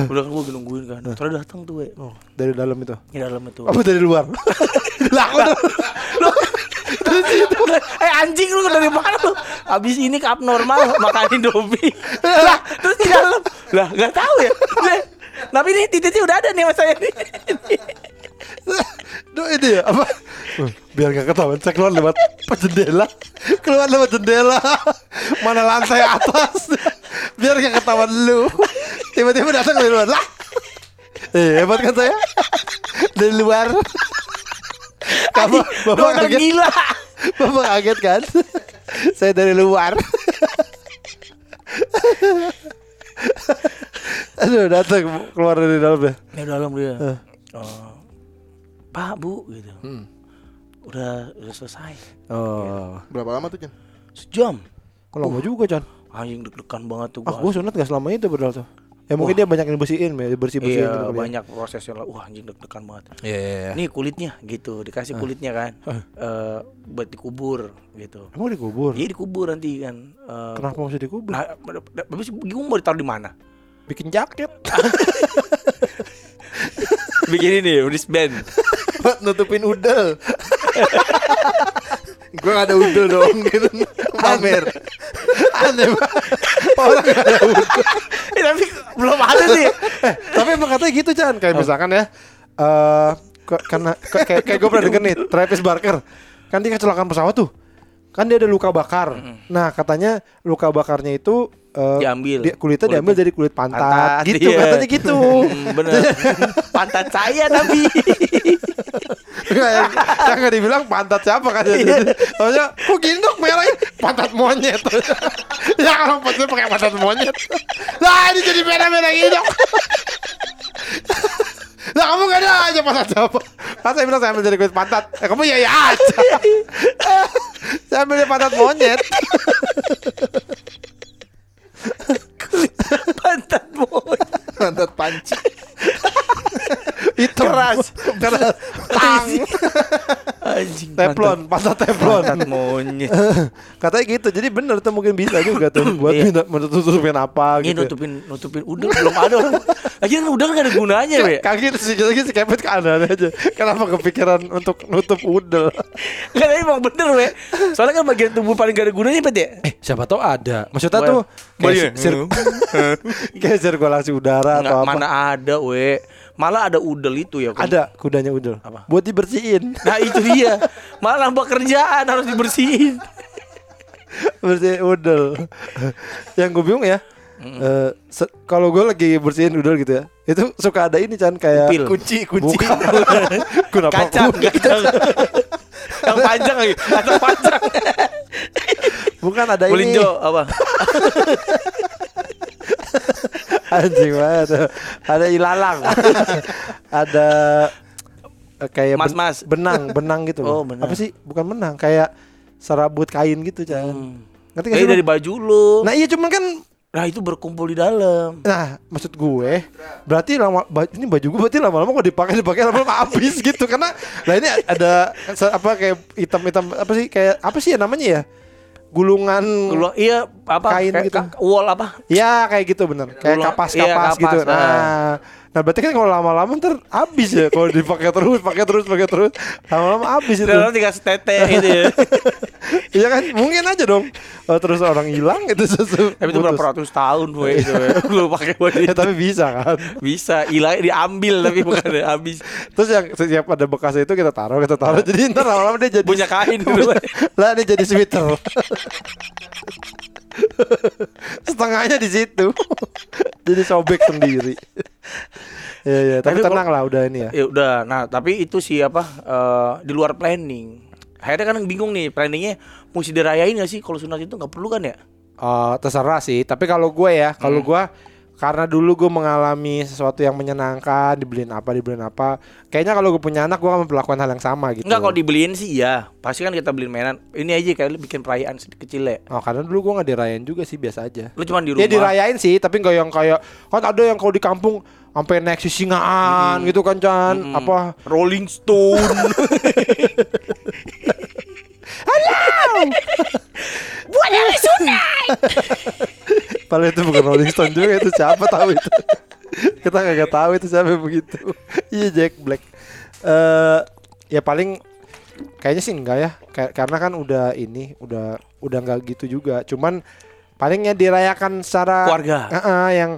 Udah kan gue nungguin kan. Terus datang tuh, we. Oh, dari dalam itu. Di dalam itu. Apa dari luar? lah, aku tuh. eh anjing lu dari mana lu? Abis ini ke abnormal makan Indomie. lah, terus di dalam. Lah, nggak tahu ya. Lah, Tapi ini titiknya udah ada nih mas saya nih. Duh itu ya apa? Biar gak ketahuan saya keluar lewat jendela Keluar lewat jendela Mana lantai atas Biar gak ketahuan lu Tiba-tiba datang dari luar Lah Eh hebat kan saya Dari luar Bapak, bapak kaget gila. Bapak kaget kan Saya dari luar Aduh datang keluar dari dalam ya Ya dalam dia. Oh, Pak Bu gitu. Udah udah selesai. Oh Berapa lama tuh Jan? Sejam. Kok lama juga Chan Anjing deg-degan banget tuh Ah, gua. sunat gak selama itu padahal tuh. Ya mungkin dia banyak yang bersihin, ya, bersih bersihin Iya banyak prosesnya lah. Wah anjing deg-degan banget. Iya, iya, iya. Nih kulitnya gitu dikasih kulitnya kan. Eh buat dikubur gitu. Emang dikubur? Iya dikubur nanti kan. Eh, Kenapa mesti dikubur? Nah, habis bingung mau ditaruh di mana? Bikin jaket. Bikin ini wristband. Buat nutupin udel. Gua gak ada udel dong gitu. Pamer. Aneh banget. Orang gak ada udel. Eh, tapi belum ada sih. Eh, tapi emang katanya gitu Chan. Kayak misalkan ya. eh ke- karena ke- kayak kayak gue pernah denger nih Travis Barker kan dia kecelakaan pesawat tuh kan dia ada luka bakar nah katanya luka bakarnya itu eh, Diambil. dia- kulitnya diambil dari kulit pantat, Pantat, gitu iya. katanya gitu Hmm, bener. Pantat saya tapi. Yang, yang nggak dibilang pantat siapa kan Iya. Soalnya kok gini dok merahin pantat monyet Ya orang pantatnya pakai pantat monyet Lah ini jadi gini dok Lah kamu gak ada aja pantat siapa Kan saya bilang saya ambil dari kulit pantat Ya kamu ya ya aja Saya ambil pantat monyet. Pantat boy. Pantat panci. Itu Keras. keras. Tang. Anjing. Teflon, pantat teflon. Pantat monyet. Katanya gitu. Jadi bener tuh mungkin bisa juga tuh buat Iya. minta menutupin apa Ini gitu. nutupin nutupin udah belum ada orang. Lagi kan udah nggak ada gunanya, we. Kaget sih, lagi si Kepet kan ada aja. Kenapa kepikiran untuk nutup udel? Kan emang bener, we. Soalnya kan bagian tubuh paling gak ada gunanya, Pet ya. Eh, siapa tahu ada. Maksudnya Well, tuh kayak, iya. sir- kayak sirkulasi udara Nggak, atau apa. mana ada, we. Malah ada udel itu ya. kan? Ada kudanya udel. Apa? Buat dibersihin. Nah itu dia Malah nambah kerjaan harus dibersihin bersihin udel. Yang gue bingung ya. eh, se- kalau gue lagi bersihin udel gitu ya, itu suka ada ini kan kayak Upil. Kunci, kunci. Kenapa Kacang, kacang Yang panjang lagi Kacang panjang Bukan ada ini. Melinjo apa Anjing banget. Ada ilalang. ada eh, kayak ben- Mas-mas. benang, benang gitu loh. Oh, benang. Apa sih? Bukan benang, kayak serabut kain gitu, Chan. Hmm. Ngerti Kayak dari baju lu Nah, iya cuman kan Nah itu berkumpul di dalam Nah, maksud gue berarti lama ini baju gue berarti lama-lama kalau dipakai dipakai lama-lama habis gitu karena lah ini ada apa kayak hitam-hitam apa sih kayak apa sih ya namanya ya? Gulungan Gulu, Iya apa Kain kayak gitu. ka- Wall apa Ya kayak gitu bener Kayak kapas-kapas iya, kapas, gitu nah. Nah Nah berarti kan kalau lama-lama ntar habis ya Kalau dipakai terus, pakai terus, pakai terus. Lama-lama habis itu. Dalam tinggal setete gitu ya. Iya kan? Mungkin aja dong. Oh, Terus orang hilang itu sesuatu Tapi itu berapa ratus tahun we itu. Lu pakai baju Ya tapi bisa kan? Bisa. Hilang diambil tapi bukan habis. Terus yang setiap ada bekasnya itu kita taruh, kita taruh. Jadi ntar lama-lama dia jadi Punya kain dulu lah dia jadi sweater. Setengahnya di situ. jadi sobek sendiri. ya ya, tapi, Tapi kalau- tenang lah udah ini ya. ya udah nah tapi itu sih apa eh, di luar planning akhirnya kan bingung nih planningnya mesti dirayain gak sih kalau sunat itu nggak perlu kan ya Eh, terserah sih, tapi kalau gue ya, kalau gue karena dulu gue mengalami sesuatu yang menyenangkan, dibeliin apa, dibeliin apa. Kayaknya kalau gue punya anak, gue akan melakukan hal yang sama gitu. Enggak kalau dibeliin sih ya pasti kan kita beliin mainan. Ini aja kayak lu bikin perayaan kecil ya. Oh, karena dulu gue nggak dirayain juga sih, biasa aja. lu cuma di rumah. Ya dirayain sih, tapi nggak yang kayak kan ada yang kalau di kampung sampai naik sisingaan gitu kan Chan, Mm-mm. apa? Rolling Stone. Buat hari sunat Padahal itu bukan Rolling Stone juga itu siapa tahu itu. Kita nggak tahu itu siapa begitu. Iya Jack Black. Eh ya paling kayaknya sih enggak ya. Kayak- karena kan udah ini udah udah nggak gitu juga. Cuman palingnya dirayakan secara Keluarga. Heeh, yang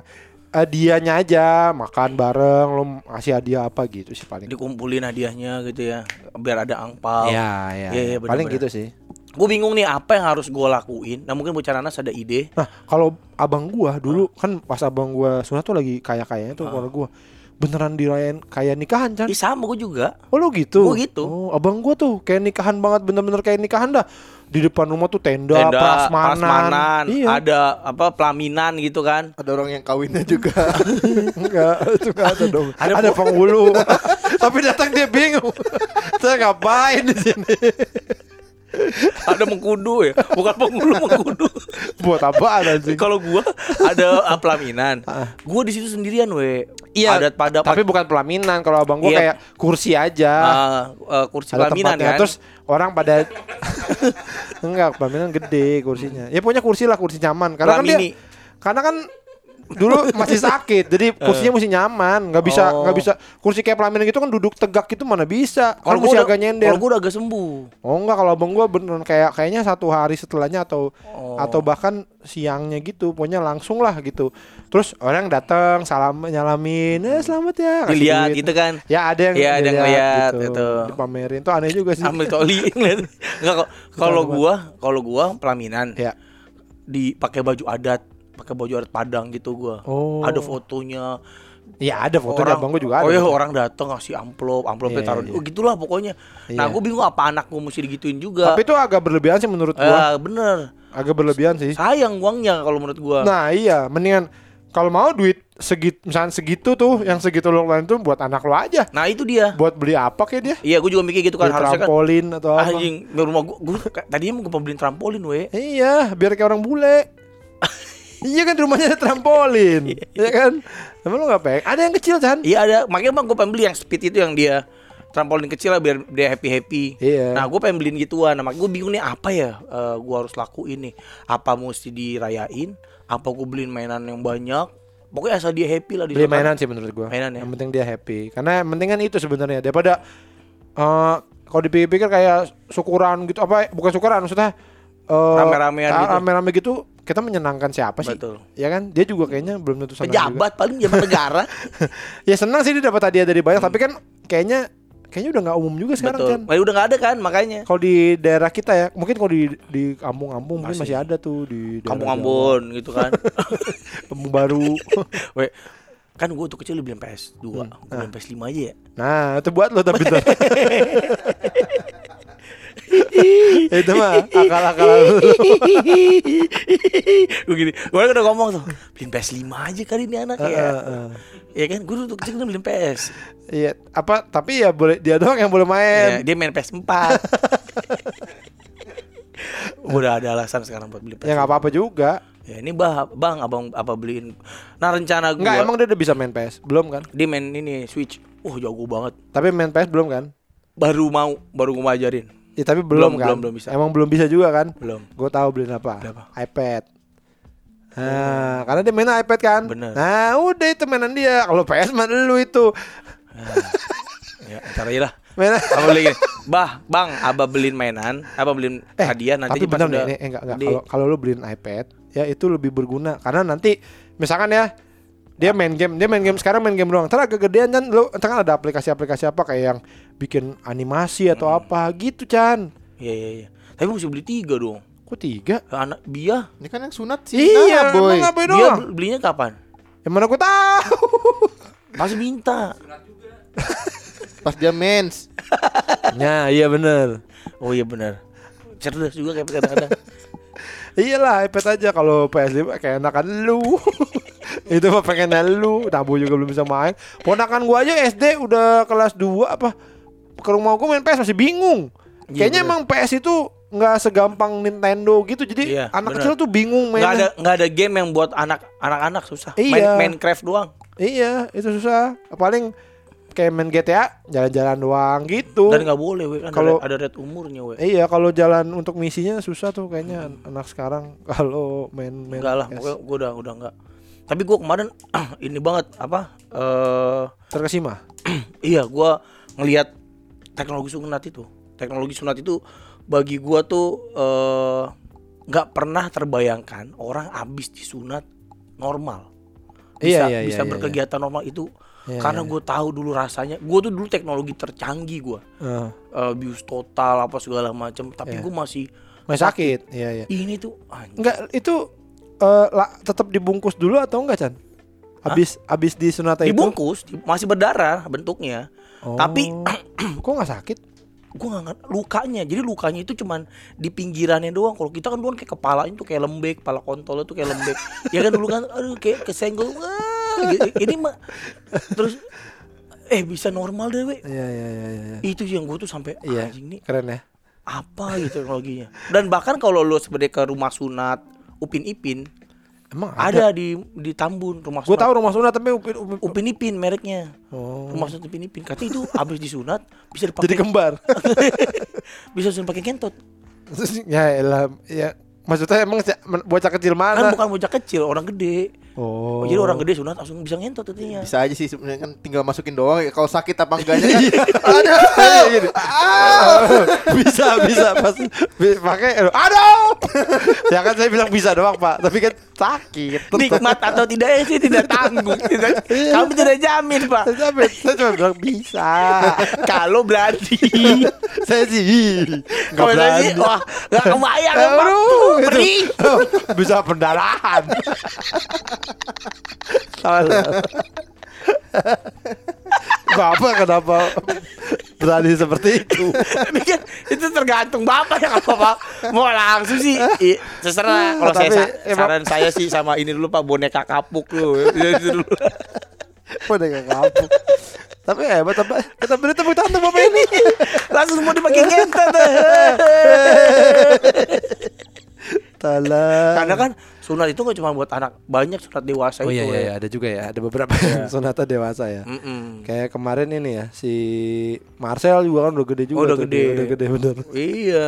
eh, dianya aja makan bareng lo ngasih hadiah apa gitu sih paling. dikumpulin hadiahnya gitu ya biar ada angpau Iya, iya. Iya, iya, paling gitu sih. Gue bingung nih apa yang harus gue lakuin? Nah mungkin bocah nanas ada ide. Nah, kalau abang gua dulu kan pas abang gua sunat tuh lagi kaya-kayanya tuh keluarga gua. Beneran dirayain kayak nikahan, Chan. Ih sama gue juga. Oh lu gitu? Gua gitu. Oh abang gua tuh kayak nikahan banget bener-bener kayak nikahan dah. Di depan rumah tuh tenda, tenda prasmanan, prasmanan, Iya. Ada apa pelaminan gitu kan. Ada orang yang kawinnya juga. Enggak, itu enggak ada dong. Ada Ada, penghulu. Tapi datang dia bingung. Saya ngapain di sini ada mengkudu ya? Bukan penghulu mengkudu. Buat apaan anjing? Kalau gua ada uh, pelaminan. Gua di situ sendirian we. Adat pada Ah. Iya, Tapi bukan pelaminan. Kalau abang gua Iya. kayak kursi aja. Uh, uh, kursi ada pelaminan tempatnya. kan? Terus orang pada enggak pelaminan gede kursinya. Ya pokoknya kursi lah kursi nyaman. Karena kan Pelamini. dia karena kan dulu masih sakit jadi kursinya mesti nyaman nggak bisa Oh. nggak bisa. Kursi kayak pelaminan gitu kan duduk tegak gitu mana bisa. Kalau udah, agak nyender. kalau gua udah agak sembuh. Oh enggak kalau abang gua beneran kayak kayaknya satu hari setelahnya atau Oh. atau bahkan siangnya gitu pokoknya langsung lah gitu. Terus orang datang salam nyalamin eh selamat ya dilihat gitu kan? Ya ada yang Iya, ada yang ngeliat, gitu. gitu. dipamerin. Tuh aneh juga sih. Ambil toli ngeliat. Enggak kok kalau gua kalau gua pelaminan ya. dipakai baju adat pakai baju adat Padang gitu gua Oh. ada fotonya Ya ada fotonya abang gue juga ada. oh iya orang datang ngasih amplop amplopnya Iya, taruh iya. oh gitulah pokoknya nah Iya. gue bingung apa anak gue mesti digituin juga Tapi itu agak berlebihan sih menurut gua. ya bener Agak berlebihan sih. sayang uangnya kalau menurut gua Nah iya, mendingan kalau mau duit segit misalnya segitu tuh yang segitu lo keluarin tuh buat anak lo aja Nah itu dia. buat beli apa kayak dia Iya gue juga mikir gitu kan beli harusnya kan trampolin atau apa anjing di rumah gue, gue tadinya mau gue beliin trampolin we. iya biar kayak orang bule iya kan rumahnya ada trampolin iya kan emang lo nggak pengen ada yang kecil kan Iya ada, makanya bang gue pengen beli yang speed itu yang dia trampolin kecil lah biar dia happy happy. Iya. Nah gue pengen beliin gituan, nah makanya gue bingung nih apa ya eh, gue harus lakuin nih. Apa mesti dirayain? Apa gue beliin mainan yang banyak? Pokoknya asal dia happy lah di beli mainan sih menurut gua Mainan ya? yang penting dia happy karena yang penting kan itu sebenarnya daripada eh kalau dipikir-pikir kayak syukuran gitu apa bukan syukuran maksudnya eh, Rame-ramean ah, gitu. rame-rame gitu kita menyenangkan siapa sih Betul. ya kan dia juga kayaknya belum tentu senang juga. Pejabat paling jabat negara. ya senang sih dia dapat hadiah dari banyak tapi kan kayaknya kayaknya udah nggak umum juga sekarang Betul. kan Well, udah nggak ada kan makanya. kalau di daerah kita ya mungkin kalau di di kampung-kampung mungkin Masih. ada tuh di daerah Kampung Jawa. Ambon gitu kan. kampung baru We, kan gue tuh kecil beliin PS2, Hmm. gue beliin PS5 aja ya. nah itu buat lo tapi tuh itu mah akal-akal lu gue gini, gue udah ngomong tuh, beliin PS5 aja kali ini anak ya. Heeh. Ya kan, gue dulu kecil kan beliin PS. Iya, apa tapi ya boleh dia doang yang boleh Ya, main. dia main PS4. udah ada alasan sekarang buat beli PS. Ya nggak apa-apa juga. Ya ini bah, bang, abang apa beliin? Nah rencana gue, Enggak, emang dia udah bisa main PS? Belum kan? dia main ini Switch. Wah jago banget. Tapi main PS belum kan? Baru mau, baru gue ngajarin. Ya, tapi Belum, belum, kan? belum, belum bisa. Emang belum bisa juga kan? Belum. Gue tahu beliin apa? Apa? iPad. Nah, karena dia main iPad kan. Bener. Nah, udah itu mainan dia. Kalau PS mah lu itu. Ya, ntar aja lah. Main Apa beli gini? Bah, bang, abah beliin mainan, apa beliin hadiah nanti Eh, tapi pas benar udah nih, eh, enggak enggak. gede. Kalau kalau lu beliin iPad, ya itu lebih berguna karena nanti misalkan ya dia main game, dia main game sekarang main game doang. Ntar agak gedean kan lu ntar kan ada aplikasi-aplikasi apa kayak yang bikin animasi atau Hmm. apa gitu Chan. Iya iya iya. Tapi mesti beli tiga dong. Kok tiga? Anak Bia, Ini kan yang sunat sih. Iya, Nah, boy. emang ngapain doang? bel- belinya kapan? Yang mana gua tahu? Pasti minta. Pas dia mens. ya, iya bener Oh iya benar. Cerdas juga kayak kadang-kadang. Iyalah iPad aja kalau PS5 kayak enakan lu. itu mah pengen lu, Nabu juga belum bisa main. Ponakan gua aja SD udah kelas 2 apa ke rumah gua main PS masih bingung. Iya, Kayaknya bener. emang PS itu nggak segampang Nintendo gitu. Jadi Iya, anak bener. kecil tuh bingung Nggak ada nggak ada game yang buat anak anak-anak susah. Iya. Main Minecraft doang. Iya, itu susah. Paling kayak main GTA jalan-jalan doang gitu. Dan nggak boleh we kan Kalau- ada, red umurnya we. Iya, kalau jalan untuk misinya susah tuh kayaknya anak sekarang kalau main-main. Enggak lah, gue udah udah enggak. Tapi gue kemarin ini banget apa? eh Terkesima. iya, gua ngelihat teknologi sunat itu. Teknologi sunat itu bagi gua tuh eh nggak pernah terbayangkan orang habis disunat normal. Bisa, Iya, iya, bisa iya, iya, berkegiatan normal itu Iya, karena iya. gue tahu dulu rasanya. Gue tuh dulu teknologi tercanggih gua Heeh. Eh, bius total apa segala macam. Tapi Iya. gue masih Masih sakit. Iya, iya. ini tuh anjing. Enggak, itu eh la- tetap dibungkus dulu atau enggak, Chan? Habis habis disunat itu. dibungkus, di- masih berdarah bentuknya. Oh. Tapi kok nggak sakit? gue nggak ngerti lukanya jadi lukanya itu cuman di pinggirannya doang kalau kita kan kan kayak kepalanya tuh kayak lembek kepala kontol tuh kayak lembek ya kan dulu kan aduh kayak kesenggol wah, gitu. ini mah terus eh bisa normal deh we Iya, iya, iya, iya. itu yang gue tuh sampai Iya. anjing nih Keren ya. apa gitu teknologinya dan bahkan kalau lo sebenarnya ke rumah sunat upin ipin Emang ada. ada, di di Tambun rumah Gue sunat tahu rumah sunat tapi upin, upin, upin ipin mereknya Oh. rumah sunat upin ipin katanya itu habis disunat bisa jadi dipakai kembar. bisa langsung pakai kentot ya elah, ya maksudnya emang bocah kecil kan mana? bukan bocah kecil orang gede Oh. jadi orang gede sunat langsung bisa ngentot katanya Bisa aja sih sebenarnya kan tinggal masukin doang ya. Kalau sakit apa enggaknya kan. Ada. Gini. bisa, bisa pasti bi- pakai aduh, aduh. ya kan saya bilang bisa doang, Pak. Tapi kan sakit. nikmat atau tidaknya sih tidak tanggung tidak, kami tidak jamin pak Saya cuma, saya cuma bilang bisa. kalau berarti saya sih nggak kalau saya sih berani. wah nggak kebayang Pak. Perih bisa pendarahan. Salah. Bapak kenapa berani seperti itu. Tapi kan itu tergantung bapak ya kalau bapak mau langsung sih i, terserah kalau saya sa- saran saya sih sama ini dulu pak boneka kapuk lu Ya. Udah gak kapuk. Tapi hebat apa? Kita beri tepuk tangan bapak ini. langsung mau dipakai ngentot Talah. karena kan sunat itu nggak cuma buat anak banyak sunat dewasa Oh itu iya iya, ya. iya, ada juga ya, ada beberapa yang sunatan dewasa ya. Mm-mm. Kayak kemarin ini ya si Marcel juga kan udah gede juga. Oh, udah gede. dia, udah gede bener. Iya.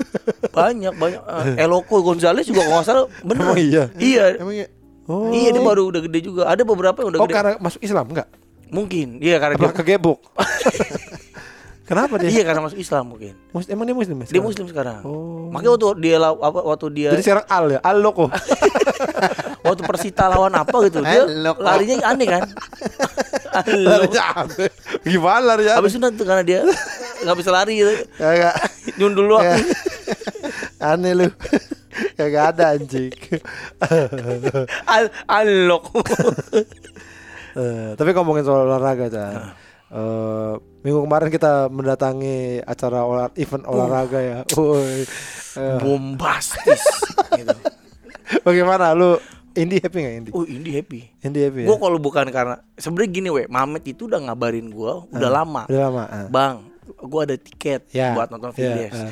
Banyak banyak. Eh, Eloko Gonzales juga nggak salah bener. Emang iya? Iya. Emang ya? Oh. Iya dia baru udah gede juga. Ada beberapa yang udah Oh gede. karena masuk Islam enggak? Mungkin. Iya karena Apa dia. kegebok? Kenapa dia? Iya karena masuk Islam mungkin. Mus- emang dia muslim ya? Dia sekarang? muslim sekarang. Oh. Makanya waktu dia law- apa waktu dia Jadi sekarang al ya, al loko. waktu Persita lawan apa gitu dia Halo, kok. larinya aneh kan. Larinya aneh. Gimana larinya? Habis sunat tuh karena dia nggak bisa lari gitu. Kagak. Nyundul doang. Ya. Aneh lu. Kagak ada anjing. Al alok. Eh, tapi ngomongin soal olahraga, Chan. Nah. Eh, minggu kemarin kita mendatangi acara olah, event olahraga ya. Woi. Eh, Bombastis gitu. bagaimana lu Indi happy nggak Indi? Oh, ini happy. Indi happy ya? Gue kalau bukan karena sebenarnya gini we, Mamet itu udah ngabarin gua udah lama. Udah lama. ah. Bang, gua ada tiket Ya, buat nonton ya, Vindes. ah.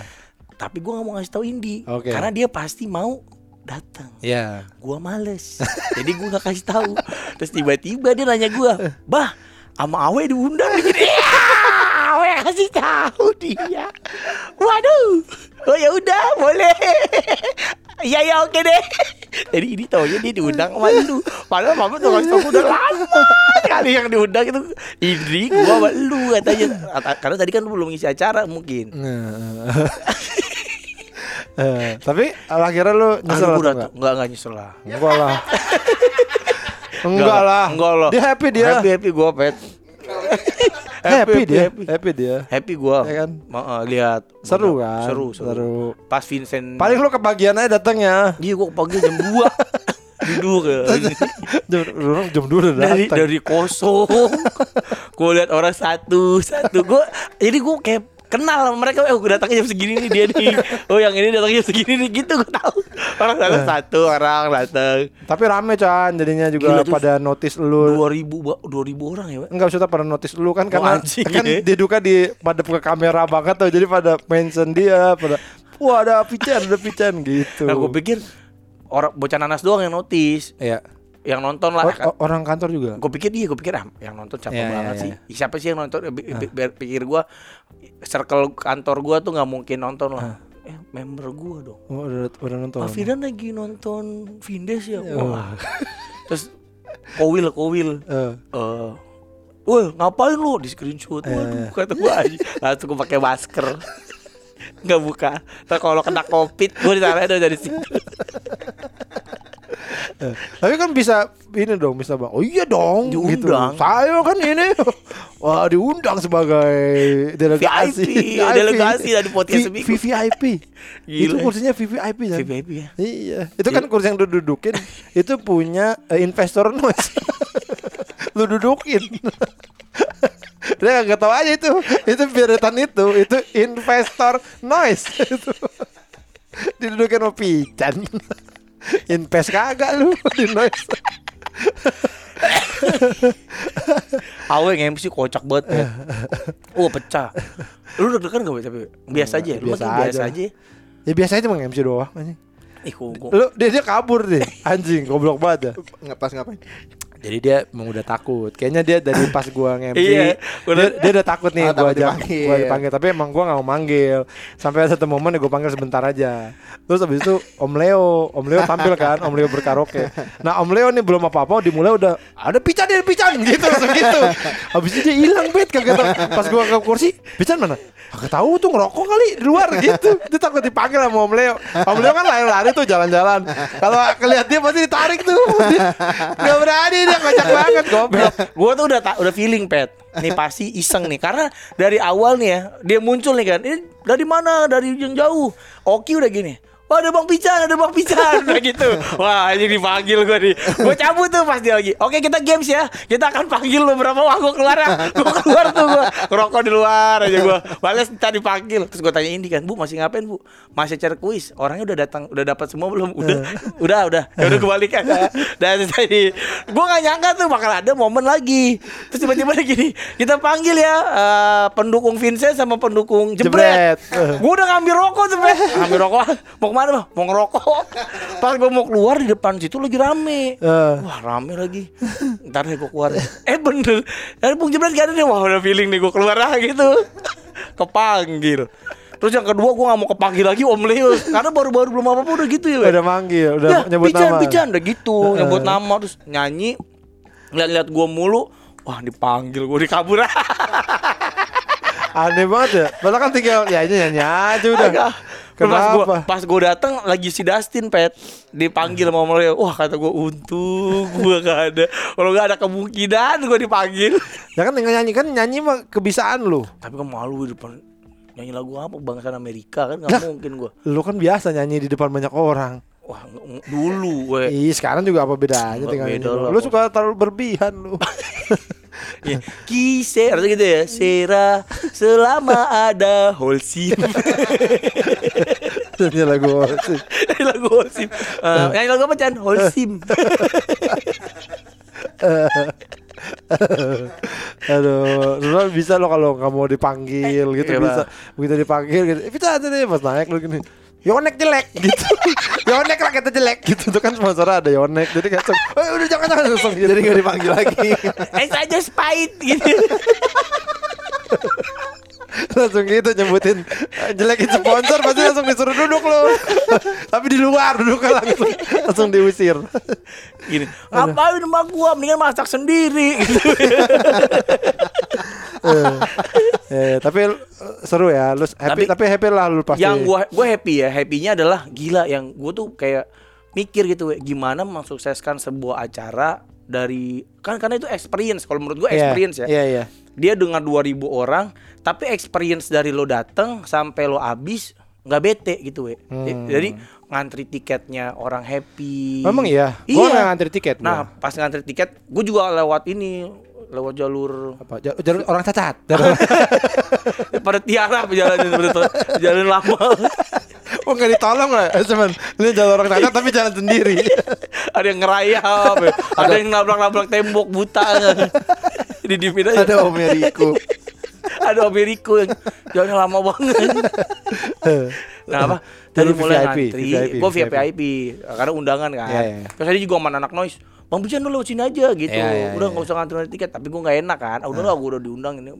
Tapi gua nggak mau ngasih tahu Indi Oke. karena dia pasti mau datang. Ya. Gua males. Jadi gua gak kasih tahu. Terus tiba-tiba dia nanya gua, "Bah, sama Awe diundang nih." Gini. "Iya, Awe kasih tahu dia. Waduh. Oh ya udah, boleh. Iya ya oke deh. Jadi ini taunya dia diundang sama lu. Padahal mama tuh kasih tahu udah lama kali yang diundang itu Indri gua sama lu katanya. Kata- Karena tadi kan lu belum ngisi acara mungkin. Nah. Eh, tapi akhirnya lu nyesel atau. Enggak enggak nyesel lah. Enggak lah. Enggak lah. Enggak lah. Dia happy dia. Happy happy gua pet. Happy, dia. happy. Happy dia. Happy gua. Ya kan? Eh, lihat Seru kan? Seru, seru. Seru. Pas Vincent Paling lu kebagian aja datangnya. Iya gua pagi jam 2 Duduk ya. jam orang jam 2 udah dari datang. dari kosong. gua lihat orang satu satu gua jadi gua kayak kenal mereka eh gua datangnya jam segini nih dia nih oh yang ini datangnya jam segini nih gitu gua tahu orang datang Eh. satu orang datang Tapi rame Chan jadinya juga Gila pada notice lu. dua ribu dua ribu orang ya. Enggak usah pada notice lu kan karena anjing, kan ya. dia duka di pada ke kamera banget tuh jadi pada mention dia pada wah ada Pican ada Pican gitu. nah gua pikir orang bocah nanas doang yang notice Iya. Yang nonton lah. O- orang kantor juga. gue pikir dia gue pikir ah yang nonton capek Iya, banget iya, sih. siapa sih yang nonton? Biar pikir gue circle kantor gue tuh nggak mungkin nonton lah. Eh member gue dong. Oh, udah udah nonton. Pak Firdan lagi nonton Vindes ya? Oh. wah. Terus kowil kowil. Eh, eh Woi ngapain lu di screenshot? Iya, Waduh iya. kata gue aja. Langsung gue pakai masker nggak buka Ntar kalau kena covid gue ditanya dari situ. Tapi kan bisa ini dong bisa bang. Oh iya dong. Gitu. Diundang. Saya kan ini. Wah diundang sebagai delegasi. VIP, delegasi dari podcast V- seminggu. VVIP. itu kursinya VVIP kan. VIP ya Iya, itu kan kursi yang dudukin itu punya eh, investor noise. lu dudukin. Dia nggak tahu aja itu, itu biaretan itu, itu investor noise itu. Didudukin sama Pican. Invest kagak lu di noise. Awe yang MC kocak banget ya. Oh pecah. Lu deg-degan gak tapi biasa aja. Lu biasa biasa, biasa aja. aja. Ya biasanya cuma MC doang anjing. Ih, kok, kok. Lu dia dia kabur deh, anjing, goblok banget ya. Nggak pas ngapain? Jadi dia emang udah takut. Kayaknya dia dari pas gua nge-MC Iya, dia, udah- dia udah takut nih Ah, gua ajak dipanggil. gua dipanggil, tapi emang gua nggak mau manggil. Sampai ada satu momen gua panggil sebentar aja. Terus habis itu Om Leo, Om Leo tampil kan, Om Leo berkaraoke. Nah, Om Leo nih belum apa-apa dimulai udah ada pican ada pican gitu langsung gitu. Habis itu dia hilang bet kagak. Pas gua ke kursi, pican mana? Kagak tahu tuh ngerokok kali di luar gitu. Dia takut dipanggil sama Om Leo. Om Leo kan lari-lari tuh jalan-jalan. Kalau kelihat dia pasti ditarik tuh. Dia Gak berani dia kocak banget goblok. Gue tuh udah udah feeling pet. Nih pasti iseng nih karena dari awal nih ya dia muncul nih kan. Ini dari mana? Dari yang jauh. Oki udah gini. Wah ada Bang Pican, ada Bang Pican. Udah gitu. Wah ini dipanggil gue nih. Gue cabut tuh pas dia lagi. Oke kita games ya. Kita akan panggil beberapa Wah gue keluar ya Gue keluar tuh gue Ngerokok di luar aja gue Balas tadi dipanggil. Terus gue tanya Indi kan Bu masih ngapain bu? Masih cari kuis. Orangnya udah datang Udah dapat semua belum? Udah. Udah udah. Ya udah kebalik kan Dan tadi Gue gak nyangka tuh Bakal ada momen lagi. Terus tiba-tiba gini Kita panggil ya eh, Pendukung Vincent sama pendukung Jebret, Jebret. Gue udah ngambil rokok tuh Bret Ngambil rokok. Mau ke mana bang? Mau ngerokok. Pas gue mau keluar di depan situ lagi rame. Eh. Wah rame lagi. Ntar deh gue keluar. Eh bener. Dari Bung Jebret gak ada deh. Wah udah feeling nih gue keluar lah gitu Kepanggil. Terus yang kedua gue gak mau kepanggil lagi Om Leo. Karena baru-baru belum apa-apa udah gitu ya. Udah manggil, udah Ya, nyebut pijan, nama. pijan udah gitu Nyebut nama Terus nyanyi. Lihat-lihat gue mulu. Wah dipanggil gue dikabur. Aneh banget ya. Padahal kan tinggal ya aja nyanyi aja udah. Pas gua, Kenapa? pas gue datang lagi si Dustin pet dipanggil sama Leo. Wah kata gue untung gue gak ada. Kalau gak ada kemungkinan gue dipanggil. Ya kan tinggal nyanyi kan nyanyi mah kebiasaan lu. Tapi kan malu di depan nyanyi lagu apa bangsa Amerika kan nggak mungkin gue. Lu kan biasa nyanyi di depan banyak orang. Wah dulu gue. Ih, sekarang juga apa bedanya tinggal beda nyanyi. Lu suka terlalu berlebihan lu. Ya. Kise harusnya gitu ya. Sera selama ada Holcim. Nyanyi lagu sih. nyanyi lagu Holcim. Eh, nyanyi lagu apa Chan? Holcim. Aduh, lu bisa lo kalau nggak mau dipanggil gitu Iya, bisa. Begitu dipanggil gitu. Eh, bisa aja deh pas naik lu gini. Yonek jelek gitu. Yonek rakyatnya jelek gitu. Itu kan sponsor ada Yonek. Jadi kayak "Eh, udah jangan jangan langsung gitu. Jadi gak dipanggil lagi. eh saja spite gitu. langsung gitu nyebutin eh, jelekin sponsor pasti langsung disuruh duduk lo. Tapi di luar duduknya langsung langsung diusir. Gini, ngapain sama gua mendingan masak sendiri gitu. Eh, tapi eh, seru ya, lu happy Tapi- tapi, happy lah lu pasti. yang gua gua happy ya happynya adalah gila yang gua tuh kayak mikir gitu gimana mensukseskan sebuah acara dari kan karena itu experience kalau menurut gua Iya, experience ya Iya, iya. dia dengan 2000 orang tapi experience dari lo dateng sampai lo habis nggak bete gitu we Hmm. jadi ngantri tiketnya orang happy Memang iya. iya Gua nggak ngantri tiket gua. nah pas ngantri tiket gue juga lewat ini lewat jalur apa? Ja- jalur orang cacat. Jalur- pada tiarap jalan jalan lama. Oh nggak ditolong lah Eh, cuman ini jalur orang cacat tapi jalan sendiri. Ada yang ngerayap ya. ada. Yang nabrak-nabrak tembok buta di dipin aja. Ada Om Eriko. ada Ameriko yang jalannya lama banget. Nah apa? Dari Jalur mulai VIP, ngantri. VIP, gue VIP. VIP karena undangan kan. Iya, iya. terus tadi juga sama anak noise Bang Bijan lu lewat sini aja gitu. Iya, iya, Udah iya. nggak usah ngantri tiket Tapi gue nggak enak kan. Ah, Udah lah gue udah diundang ini.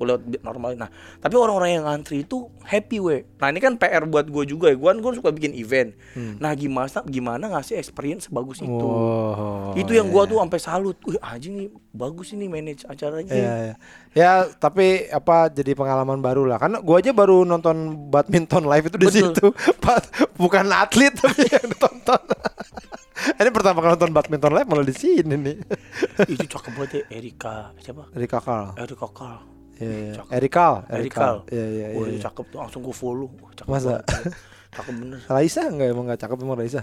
Gue lewat normal. Nah tapi orang-orang yang ngantri itu Happy we. Nah ini kan PR buat gue juga ya. Gue kan suka bikin event. Hmm. Nah gimana Gimana ngasih experience sebagus itu? Wow, Itu yang gue tuh sampai salut. Wih anjing nih Bagus ini manage acaranya. Iya, iya. Ya, tapi apa jadi pengalaman baru lah. Karena gua aja baru nonton badminton live itu di situ. Bukan atlet tapi yang ditonton. Ini pertama kali nonton badminton live malah di sini nih. Itu cakep banget ya Erika Siapa? Dari kakal. Erika Kal Iya, iya. Cakep. Erikal, Erikal Iya, iya, Wah iya. itu cakep tuh Langsung gue follow cakep Masa? banget. Cakep bener Raisa enggak emang enggak cakep emang Raisa?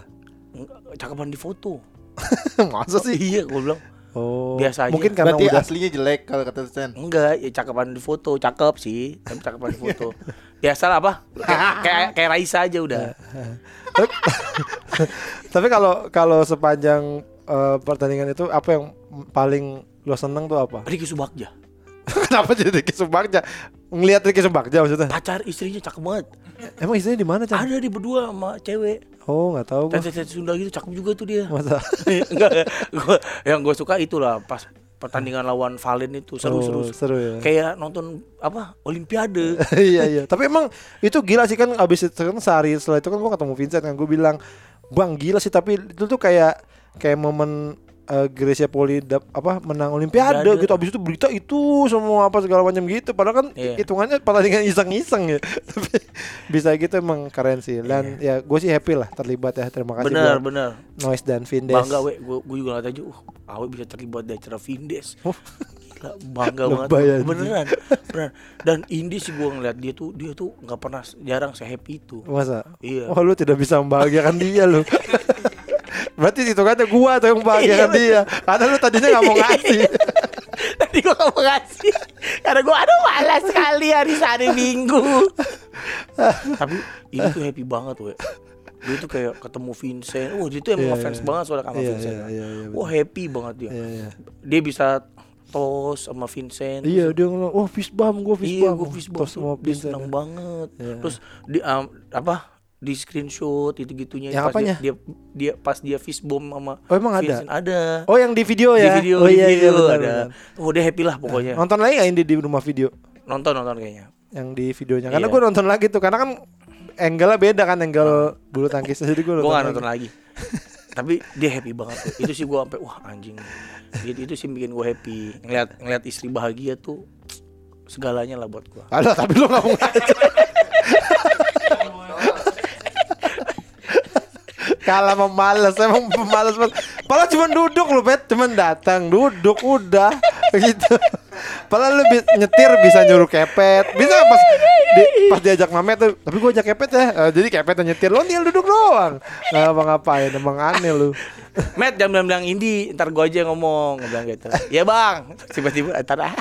Enggak, Cakepan di foto Masa sih? Iya gue bilang Oh. Biasa aja. Mungkin karena Berarti udah aslinya jelek kalau kata Stan. Enggak, ya cakepan di foto, cakep sih, tapi cakepan di foto. Biasa lah apa? Kayak kayak, Raisa aja udah. Tapi kalau kalau sepanjang eh, pertandingan itu apa yang paling lo seneng tuh apa? Ricky Subakja, Kenapa jadi Ricky Subagja? Ngelihat Ricky Subagja maksudnya? pacar istrinya cakep banget. Emang istrinya di mana, Chan? Ada di berdua sama cewek. Oh, nggak tahu. Dan Sunda gitu cakep juga tuh dia. Masa? Enggak, gua, yang gue suka itulah pas pertandingan lawan Valen itu seru-seru. Oh, seru ya. Kayak nonton apa? Olimpiade. iya iya. Tapi emang itu gila sih kan abis itu kan sehari setelah itu kan gua ketemu Vincent kan gue bilang bang gila sih tapi itu tuh kayak kayak momen eh, Gracia Poli dap- apa menang Olimpiade gitu abis itu berita itu semua apa segala macam gitu padahal kan Iya. hitungannya pertandingan iseng-iseng ya tapi bisa gitu emang keren sih dan ya gue sih happy lah terlibat ya terima kasih bener buat bener. Noise dan Vindes Bangga we, gue juga ngeliat aja, uh, Awe bisa terlibat di acara Vindes. Oh. gila bangga banget beneran beneran dan Indi sih gue ngeliat dia tuh dia tuh nggak pernah jarang se happy itu Masa? Iya. Oh lu tidak bisa membahagiakan dia lu. Berarti itu kata gua tuh yang Iya, dia. Karena lu tadinya nggak mau ngasih. Tadi gue gak mau ngasih Karena gue aduh malas sekali hari hari minggu Tapi ini tuh happy banget we Dia tuh kayak ketemu Vincent Wah dia tuh emang Iya, ngefans iya. banget soalnya sama Iya, Vincent iya, kan. iya, iya, betul. Wah happy banget dia Iya, iya. Dia bisa tos sama Vincent Iya dia ngomong, wah fist bump, gua fist Iya bump. gue fist bump sama Dia seneng banget Iya. Terus di um, apa di screenshot itu gitunya Yang pas apanya? dia, dia dia pas dia fist bomb sama Oh, emang ada? Ada Oh yang di video di ya? video oh, di iya, video iya, benar, ada benar. oh dia happy lah pokoknya Nonton lagi nggak ini di rumah video nonton nonton kayaknya yang di videonya? Karena Iya. gua nonton lagi tuh karena kan angle-nya beda kan angle bulu tangkis jadi gua gue nonton, gak nonton lagi tapi dia happy banget tuh. itu sih gue sampai wah anjing itu, itu sih bikin gue happy ngeliat ngeliat istri bahagia tuh segalanya lah buat gue Aduh, tapi lu nggak mau Kalah memalas, emang pemalas banget. Padahal cuma duduk lu, Bet. Cuman datang, duduk, udah gitu. Padahal lu bi- nyetir bisa nyuruh kepet. Bisa pas di, pas diajak mamet tuh, tapi gua ajak kepet ya. Eh, jadi kepet nyetir, lu tinggal duduk doang. Nggak apa-ngapain, emang aneh lu. Matt jangan bilang-bilang Indi ntar gue aja yang ngomong Gua bilang gitu ya bang tiba-tiba ntar ah,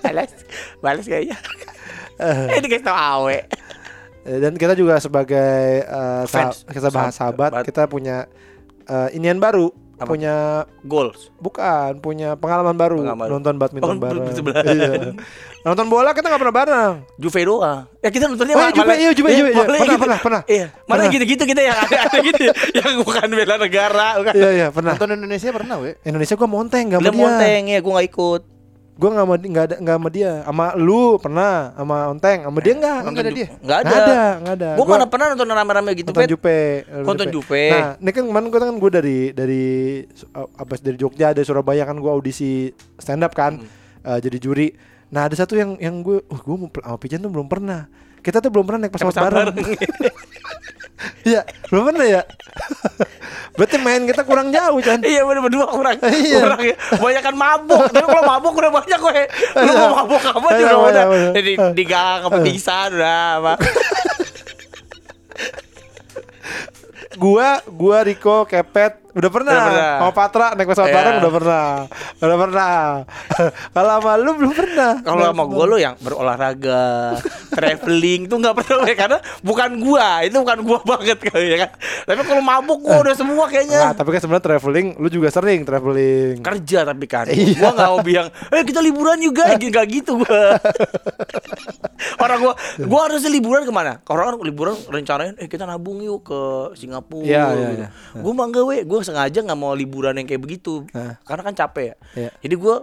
balas balas kayaknya ini kasih tau awe Eh, Dan kita juga sebagai eh, sah- Fans. kita bahas sahabat, Sahabat. kita punya eh, inian baru, Apa? punya goals Bukan, punya pengalaman baru Pengalaman nonton badminton Oh, bareng. Iya. Nonton bola kita nggak pernah bareng. Juve doang ya kita nontonnya Oh, iya, Juve, iya, Juve, Juve, iya. Pernah, gitu. pernah, pernah. iya malah Pernah. gitu-gitu kita yang ada, ada gitu yang bukan bela negara bukan Iya iya pernah. Nonton Indonesia pernah we Indonesia gua monteng nggak dia. monteng ya gue gak ikut Gua nggak sama nggak ada nggak sama dia. Sama lu pernah, sama onteng, sama dia nggak. Nggak ada dia? Nggak Nggak ada. ada, nggak ada. Gue mana pernah nonton rame-rame gitu, nonton. Jupe. Nonton Jupe. Nah, ini kan kemarin gue kan gue dari dari apa dari Jogja dari Surabaya kan gue audisi stand up kan, Hmm. eh, jadi juri. Nah ada satu yang yang gue, uh, gue mau pel- sama Pijan tuh belum pernah. Kita tuh belum pernah naik pesawat Pesawat bareng. Iya, belum pernah ya. Berarti main kita kurang jauh kan. Iya bener berdua kurang Iya. kurang ya. Banyak kan mabuk. Tapi kalau mabuk udah banyak gue. Lu mau mabuk apa Iya, juga iya, udah. iya. Di, di gang apa pingsan udah apa. Gua, gua Riko, Kepet udah pernah. Udah pernah. Sama Patra naik pesawat Iya. bareng udah pernah. Udah pernah. Kalau sama lu belum pernah. Kalau sama gue lo yang berolahraga, traveling tuh nggak pernah gue karena bukan gua, itu bukan gua banget kali ya kan. Tapi kalau mabuk gua udah semua Nah, kayaknya. tapi kan sebenarnya traveling, lu juga sering traveling. Kerja tapi kan, Iya. gua nggak mau bilang, eh kita liburan juga, gak gitu gua. Orang gua, gua harusnya liburan ke mana? Orang kan liburan rencanain, eh kita nabung yuk ke Singapura. Iya, iya, iya. Gua mah enggak we, gua sengaja nggak mau liburan yang kayak begitu, Nah. karena kan capek ya. Iya. Jadi gua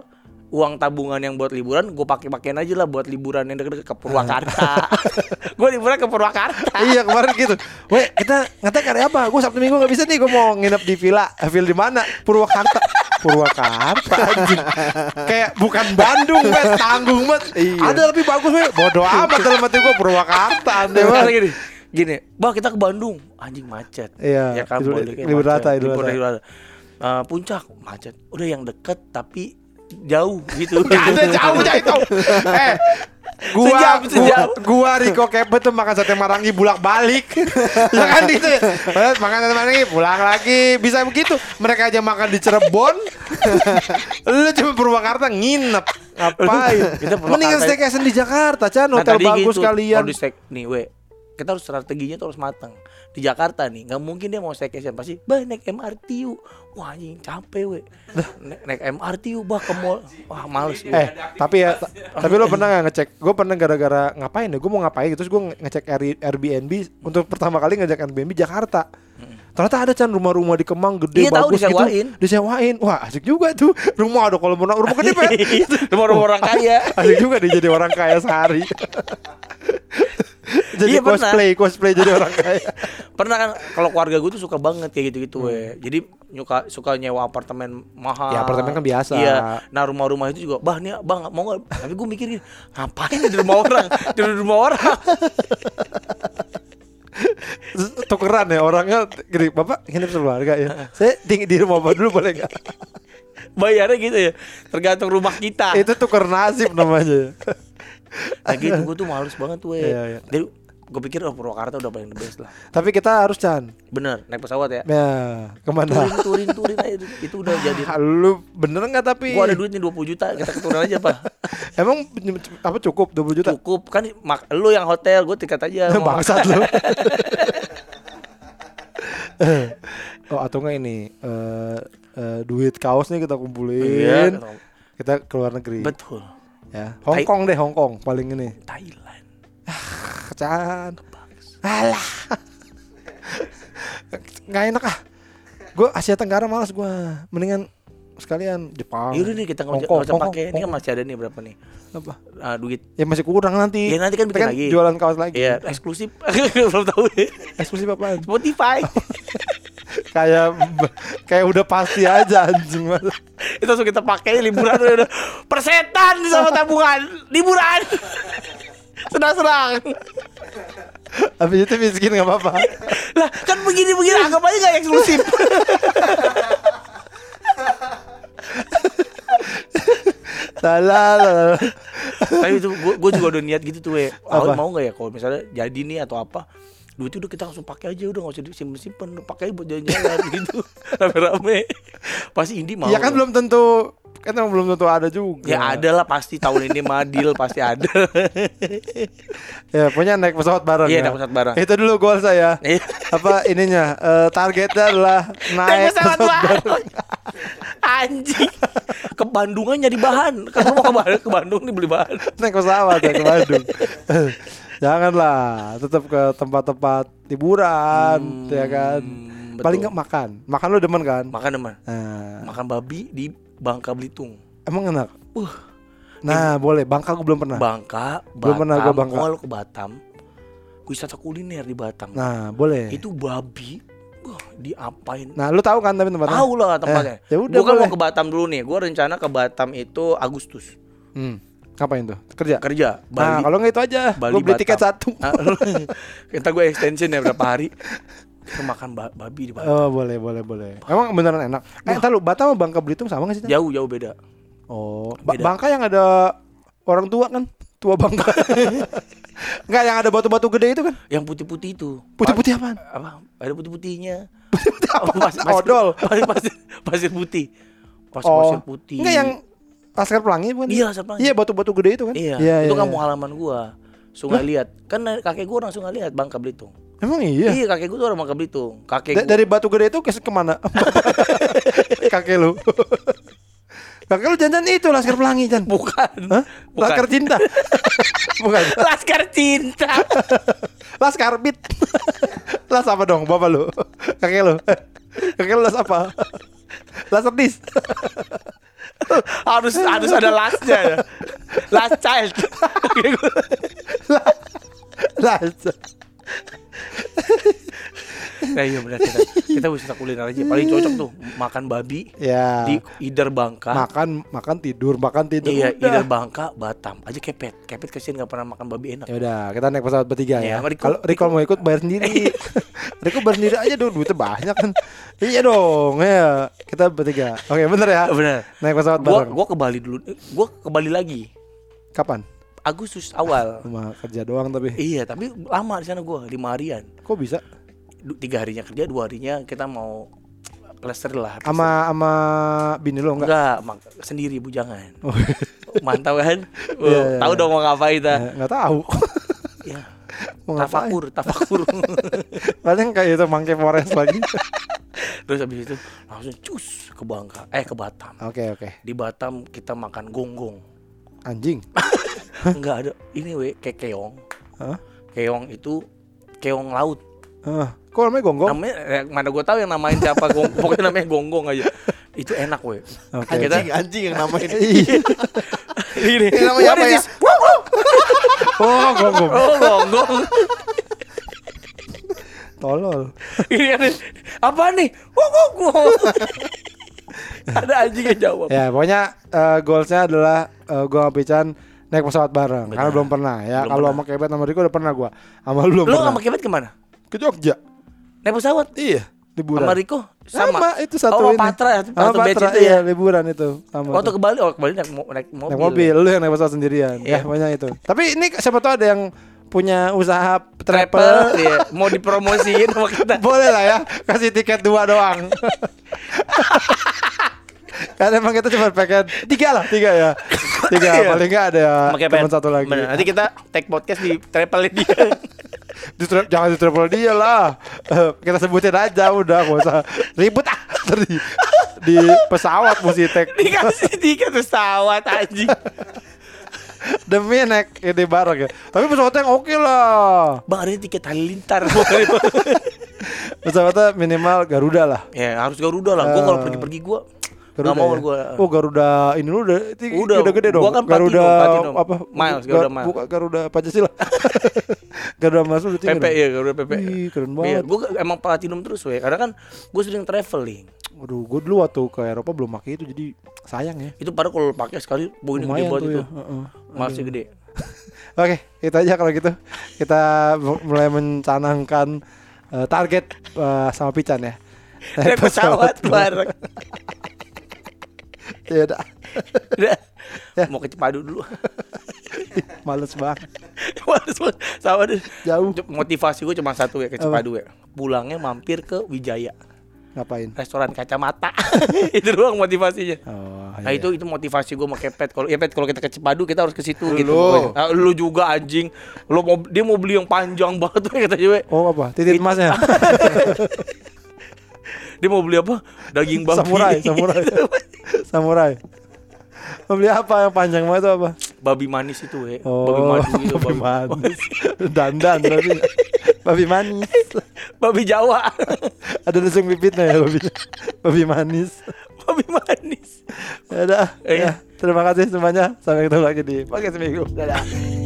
uang tabungan yang buat liburan gue pakai pakein aja lah buat liburan yang deket-deket ke Purwakarta. gue liburan ke Purwakarta. iya kemarin gitu. Weh kita ngetek hari apa? Gue Sabtu Minggu nggak bisa nih. Gue mau nginep di villa. Eh, Villa di mana? Purwakarta. Purwakarta anjing. Kayak bukan Bandung, bet tanggung bet. Iya. Ada lebih bagus, bet. Bodoh amat dalam hati gue Purwakarta. Aneh Sekarang banget. gini, gini, bah kita ke Bandung, anjing macet. Iya, ya kan libur macet. rata, Idul Libur- rata. libur rata. Eh, puncak macet. Udah yang deket tapi jauh gitu. Ada jauh itu. Eh, gua, Sejam, gua, sejam. gua Riko Kepet tuh makan sate marangi bulak balik. ya kan gitu ya. Makan sate marangi pulang lagi bisa begitu. Mereka aja makan di Cirebon. Lu cuma Purwakarta nginep. Ngapain? Mendingan staycation di Jakarta, Chan. Nah, Hotel tadi bagus gitu, kalian. Di nih, we, kita harus strateginya tuh harus matang. Di Jakarta nih, nggak mungkin dia mau staycation pasti, bah naik MRT yuk. Wah anjing capek we. Naik, naik MRT yuk, bah ke mall. Wah males gue. Eh, tapi ya, ta- tapi lo pernah nggak ngecek? Gue pernah gara-gara ngapain ya? Gue mau ngapain? Terus gue ngecek Air- Airbnb untuk pertama kali ngajak Airbnb Jakarta. Ternyata ada kan rumah-rumah di Kemang gede Iya, tahu, bagus disewain. gitu. Disewain. Wah, asik juga tuh. Rumah ada kalau mau rumah gede Pak. Rumah-rumah orang kaya. asik juga dia jadi orang kaya sehari. jadi Iya, pernah. cosplay, cosplay jadi orang kaya. Pernah kan kalau keluarga gue tuh suka banget kayak gitu-gitu we. Jadi nyuka suka nyewa apartemen mahal. Hmm. Ya, apartemen kan biasa. Iya. Nah rumah-rumah itu juga, bah nih bang mau nggak? Tapi gue mikir gini, ngapain di rumah orang? Di rumah orang. Tukeran ya orangnya gini, Bapak nginep sekeluarga ya. Saya tinggi di rumah Bapak dulu boleh nggak? Bayarnya gitu ya. Tergantung rumah kita. Itu tuker nasib namanya. Nah gitu gue tuh males banget tuh. Iya, iya. Jadi gue pikir oh Purwakarta udah paling the best lah. Tapi kita harus Chan. Bener naik pesawat ya. Ya, ke mana? Turin turin turin aja itu udah jadi. Lu bener nggak tapi? Gua ada duit nih 20 juta kita keturunan aja pak. Emang apa cukup 20 juta? Cukup kan mak lu yang hotel gue tiket aja. Bangsat lu. oh atau enggak ini eh eh, duit kaos nih kita Iya. kumpulin. Kita ke luar negeri. Betul. Ya. Hong Kong deh Hong Kong paling ini. Thailand. Chan. Alah. Nggak enak ah. Gue Asia Tenggara malas gue. Mendingan sekalian Jepang. Yaudah nih kita nggak usah- Hongkong, Hongkong, pakai. Ini kan Hongkong. masih ada nih berapa nih Apa? Ah, duit. Ya masih kurang nanti. Ya, nanti kan Kita bikin lagi. jualan kaos lagi. Iya eksklusif. Belum tahu ya. Eksklusif apaan? Spotify. kayak kayak udah pasti aja anjing itu langsung kita pakai liburan udah, udah persetan sama tabungan liburan senang-senang Habis itu miskin nggak apa-apa. lah kan begini-begini anggap aja gak eksklusif Salah. lah. tapi itu gue juga udah niat gitu tuh? Awal mau gak ya kalau misalnya jadi nih atau apa duit udah kita langsung pakai aja udah gak usah disimpan-simpan udah pakai buat jalan-jalan gitu rame-rame pasti Indi mau Ya kan belum tentu kan emang belum tentu ada juga. ya ada lah pasti tahun ini madil pasti ada Ya punya naik pesawat bareng. Iya, ya. naik pesawat bareng. Itu dulu goal saya. Iya. Apa ininya? eh, targetnya adalah naik, Naik pesawat pesawat bareng. Anjing. Ke Bandungan nyari bahan. Kan mau ke Bandung, ke Bandung nih beli bahan. Naik pesawat ya ke Bandung. Janganlah, tetap ke tempat-tempat hiburan, ya kan. Hmm, betul. Paling nggak makan. Makan lu demen kan? Makan teman. Nah, Makan babi di Bangka Belitung. emang enak. Uh, Nah, boleh. Bangka gue belum pernah. Bangka, Batam. Belum pernah gua Bangka. Lu ke Batam. Wisata kuliner di Batam. Nah, boleh. Itu babi. Wah, diapain? Nah, lu tahu kan tapi tempatnya? Tahu lah tempatnya. Eh, ya udah, Gua kan mau ke Batam dulu nih. Gua rencana ke Batam itu Agustus. Hmm. Ngapain tuh? Kerja. Kerja. Nah, Bali. kalau nggak itu aja. Bali, Gue beli Batam. tiket satu. Ah, Kita gue extension ya berapa hari. Kita makan ba- babi di Batam. Oh, boleh, boleh, boleh. Emang beneran enak. Eh, entar lu Batam sama Bangka Belitung sama gak sih? Jauh jauh beda. Oh, Ba- Beda. Bangka yang ada orang tua kan? Tua Bangka. Enggak, yang ada batu-batu gede itu kan? Yang putih-putih itu. Putih-putih apaan? Apa? Ada putih-putihnya. Putih-putih apa? Pasir- Odol. Pasir, pasir, pasir putih. Pasir, Oh. pasir putih. Enggak yang Laskar Pelangi bukan? Iya, Laskar Pelangi. Iya, batu-batu gede itu kan? Iya, iya itu iya, kan iya. mau halaman gua. Sungai Liat. Kan kakek gua orang Sungai Liat, Bangka Belitung. Emang iya? Iya, kakek gua tuh orang Bangka Belitung. Kakek Da- gua dari batu gede itu ke ke mana? Kakek lu. Kakek lu jangan itu Laskar Pelangi, Jan. bukan. Hah? Bukan. Laskar Cinta. bukan. Laskar Cinta. Laskar Beat. Las apa dong, bapak lu? Kakek lu. Kakek lu las apa? Laser dis. harus harus ada lastnya ya. Last child. Kakek gua. Nah, iya benar kita. Kita wisata kuliner aja. Paling cocok tuh makan babi Ya. di either Bangka. makan makan tidur, makan tidur. Iya, Udah. either Bangka, Batam. Aja kepet. Kepet kesian nggak pernah makan babi enak. Ya udah, kita naik pesawat bertiga Ya, ya. Kalau Riko mau ikut bayar sendiri. Riko bayar sendiri aja dong, duitnya banyak kan. Iya dong, ya. Kita bertiga. Oke, bener ya. Bener. Naik pesawat Gua bareng. gua ke Bali dulu. Eh, Gua ke Bali lagi. Kapan? Agustus awal. Cuma kerja doang tapi. iya, tapi lama di sana gua, lima harian. Kok bisa? Tiga harinya kerja, dua harinya kita mau cluster lah. Sama sama bini lo enggak? enggak, sendiri bujangan. Oh, Mantap kan? Oh, Iya, iya, tahu iya. dong mau ngapain kita. eh, Enggak tahu. Ya, Mau ngapain? tafakur, tafakur. Paling kayak itu Monkey Forest lagi. Terus habis itu langsung cus ke Bangka, eh ke Batam. Oke, oke. Di Batam kita makan gonggong. Anjing. Enggak ada. Ini we kayak keong. Hah? Keong itu keong laut. Ah, kok namanya gonggong? Namanya eh, mana gue tahu yang namain siapa gong, pokoknya namanya gonggong aja. Itu enak we. Oke. Kita Anjing anjing yang namanya Iya. ini Ini namanya apa ya? Oh, gonggong. Oh, gonggong. Tolol. ini ada apa nih? Wow, wow, wow. ada anjing yang jawab. Ya, pokoknya eh, goalsnya adalah eh, gua sama Pican naik pesawat bareng karena Benar. belum pernah ya. Kalau sama Kebet sama Riko udah pernah gua. Sama lu belum Lu pernah. sama Kebet ke mana? Ke Jogja. Naik pesawat? Iya, liburan. Sama Riko Sama. itu satu Oh, ini. Patra, Sama satu batch Patra, itu iya, ya. liburan itu. Sama. Waktu ke Bali, oh ke Bali naik, naik mobil. naik mobil, lu yang naik pesawat sendirian. Ya, Iya. banyak itu. Tapi ini siapa tahu ada yang punya usaha Travel, travel. iya. mau dipromosiin sama kita. Boleh lah ya, kasih tiket dua doang. Karena emang kita cuma pengen tiga lah, tiga ya. Tiga, Iya. paling nggak ada teman pengen- satu lagi. Bener, nanti kita take podcast di travelnya dia. Tra- jangan di travel dia lah. Eh, kita sebutin aja udah, gak usah ribut ah. Di, di pesawat mesti tag Dikasih tiket pesawat anjing. demi naik ini bareng ya. Tapi pesawatnya yang oke lah. Bang ada tiket halilintar. Pesawatnya minimal Garuda lah. ya harus Garuda lah. Gua kalau Eh, pergi-pergi gua Garuda nggak mau ya? gua. Oh Garuda ini lu udah Udah, udah gede dong. gua kan Garuda Platinum, apa? Miles, Ga- Garuda Miles. Bukan Garuda Pancasila. Garuda Miles udah tinggi PP ya Garuda PP. Wih, keren Iya, banget. gua emang platinum terus we. Karena kan gue sering traveling. Waduh, gue dulu waktu ke Eropa belum pakai itu jadi sayang ya. Itu padahal kalau pakai sekali begini gede banget itu. ya. heeh. Masih gede. Oke, itu aja kalau gitu. Kita mu- mulai mencanangkan eh, target eh, sama Pican ya. Naik pesawat bareng. Ya udah, Udah. Ya. Mau ke Cipadu dulu. males banget. Males banget. Sama deh. Jauh. Motivasi gue cuma satu ya ke? Cipadu ya. Pulangnya mampir ke Wijaya. Ngapain? Restoran kacamata. itu doang motivasinya. Oh, Nah itu itu motivasi gue pakai pet kalau ya pet kalau kita ke Cipadu kita harus ke situ gitu. Lu. Ah, lu juga anjing. Lu mau dia mau beli yang panjang banget tuh kata cewek. Oh apa? Titik emasnya? Dia mau beli apa? Daging babi. samurai, samurai. samurai. Mau beli apa yang panjang banget itu apa? babi manis itu we. Oh, babi madu gitu, babi manis. Dandan tapi. Babi manis. babi Jawa. Ada lesung pipitnya ya babi. Babi manis. babi manis. Ya udah. Iya. Ya, terima kasih semuanya. Sampai ketemu lagi di podcast minggu. Dadah.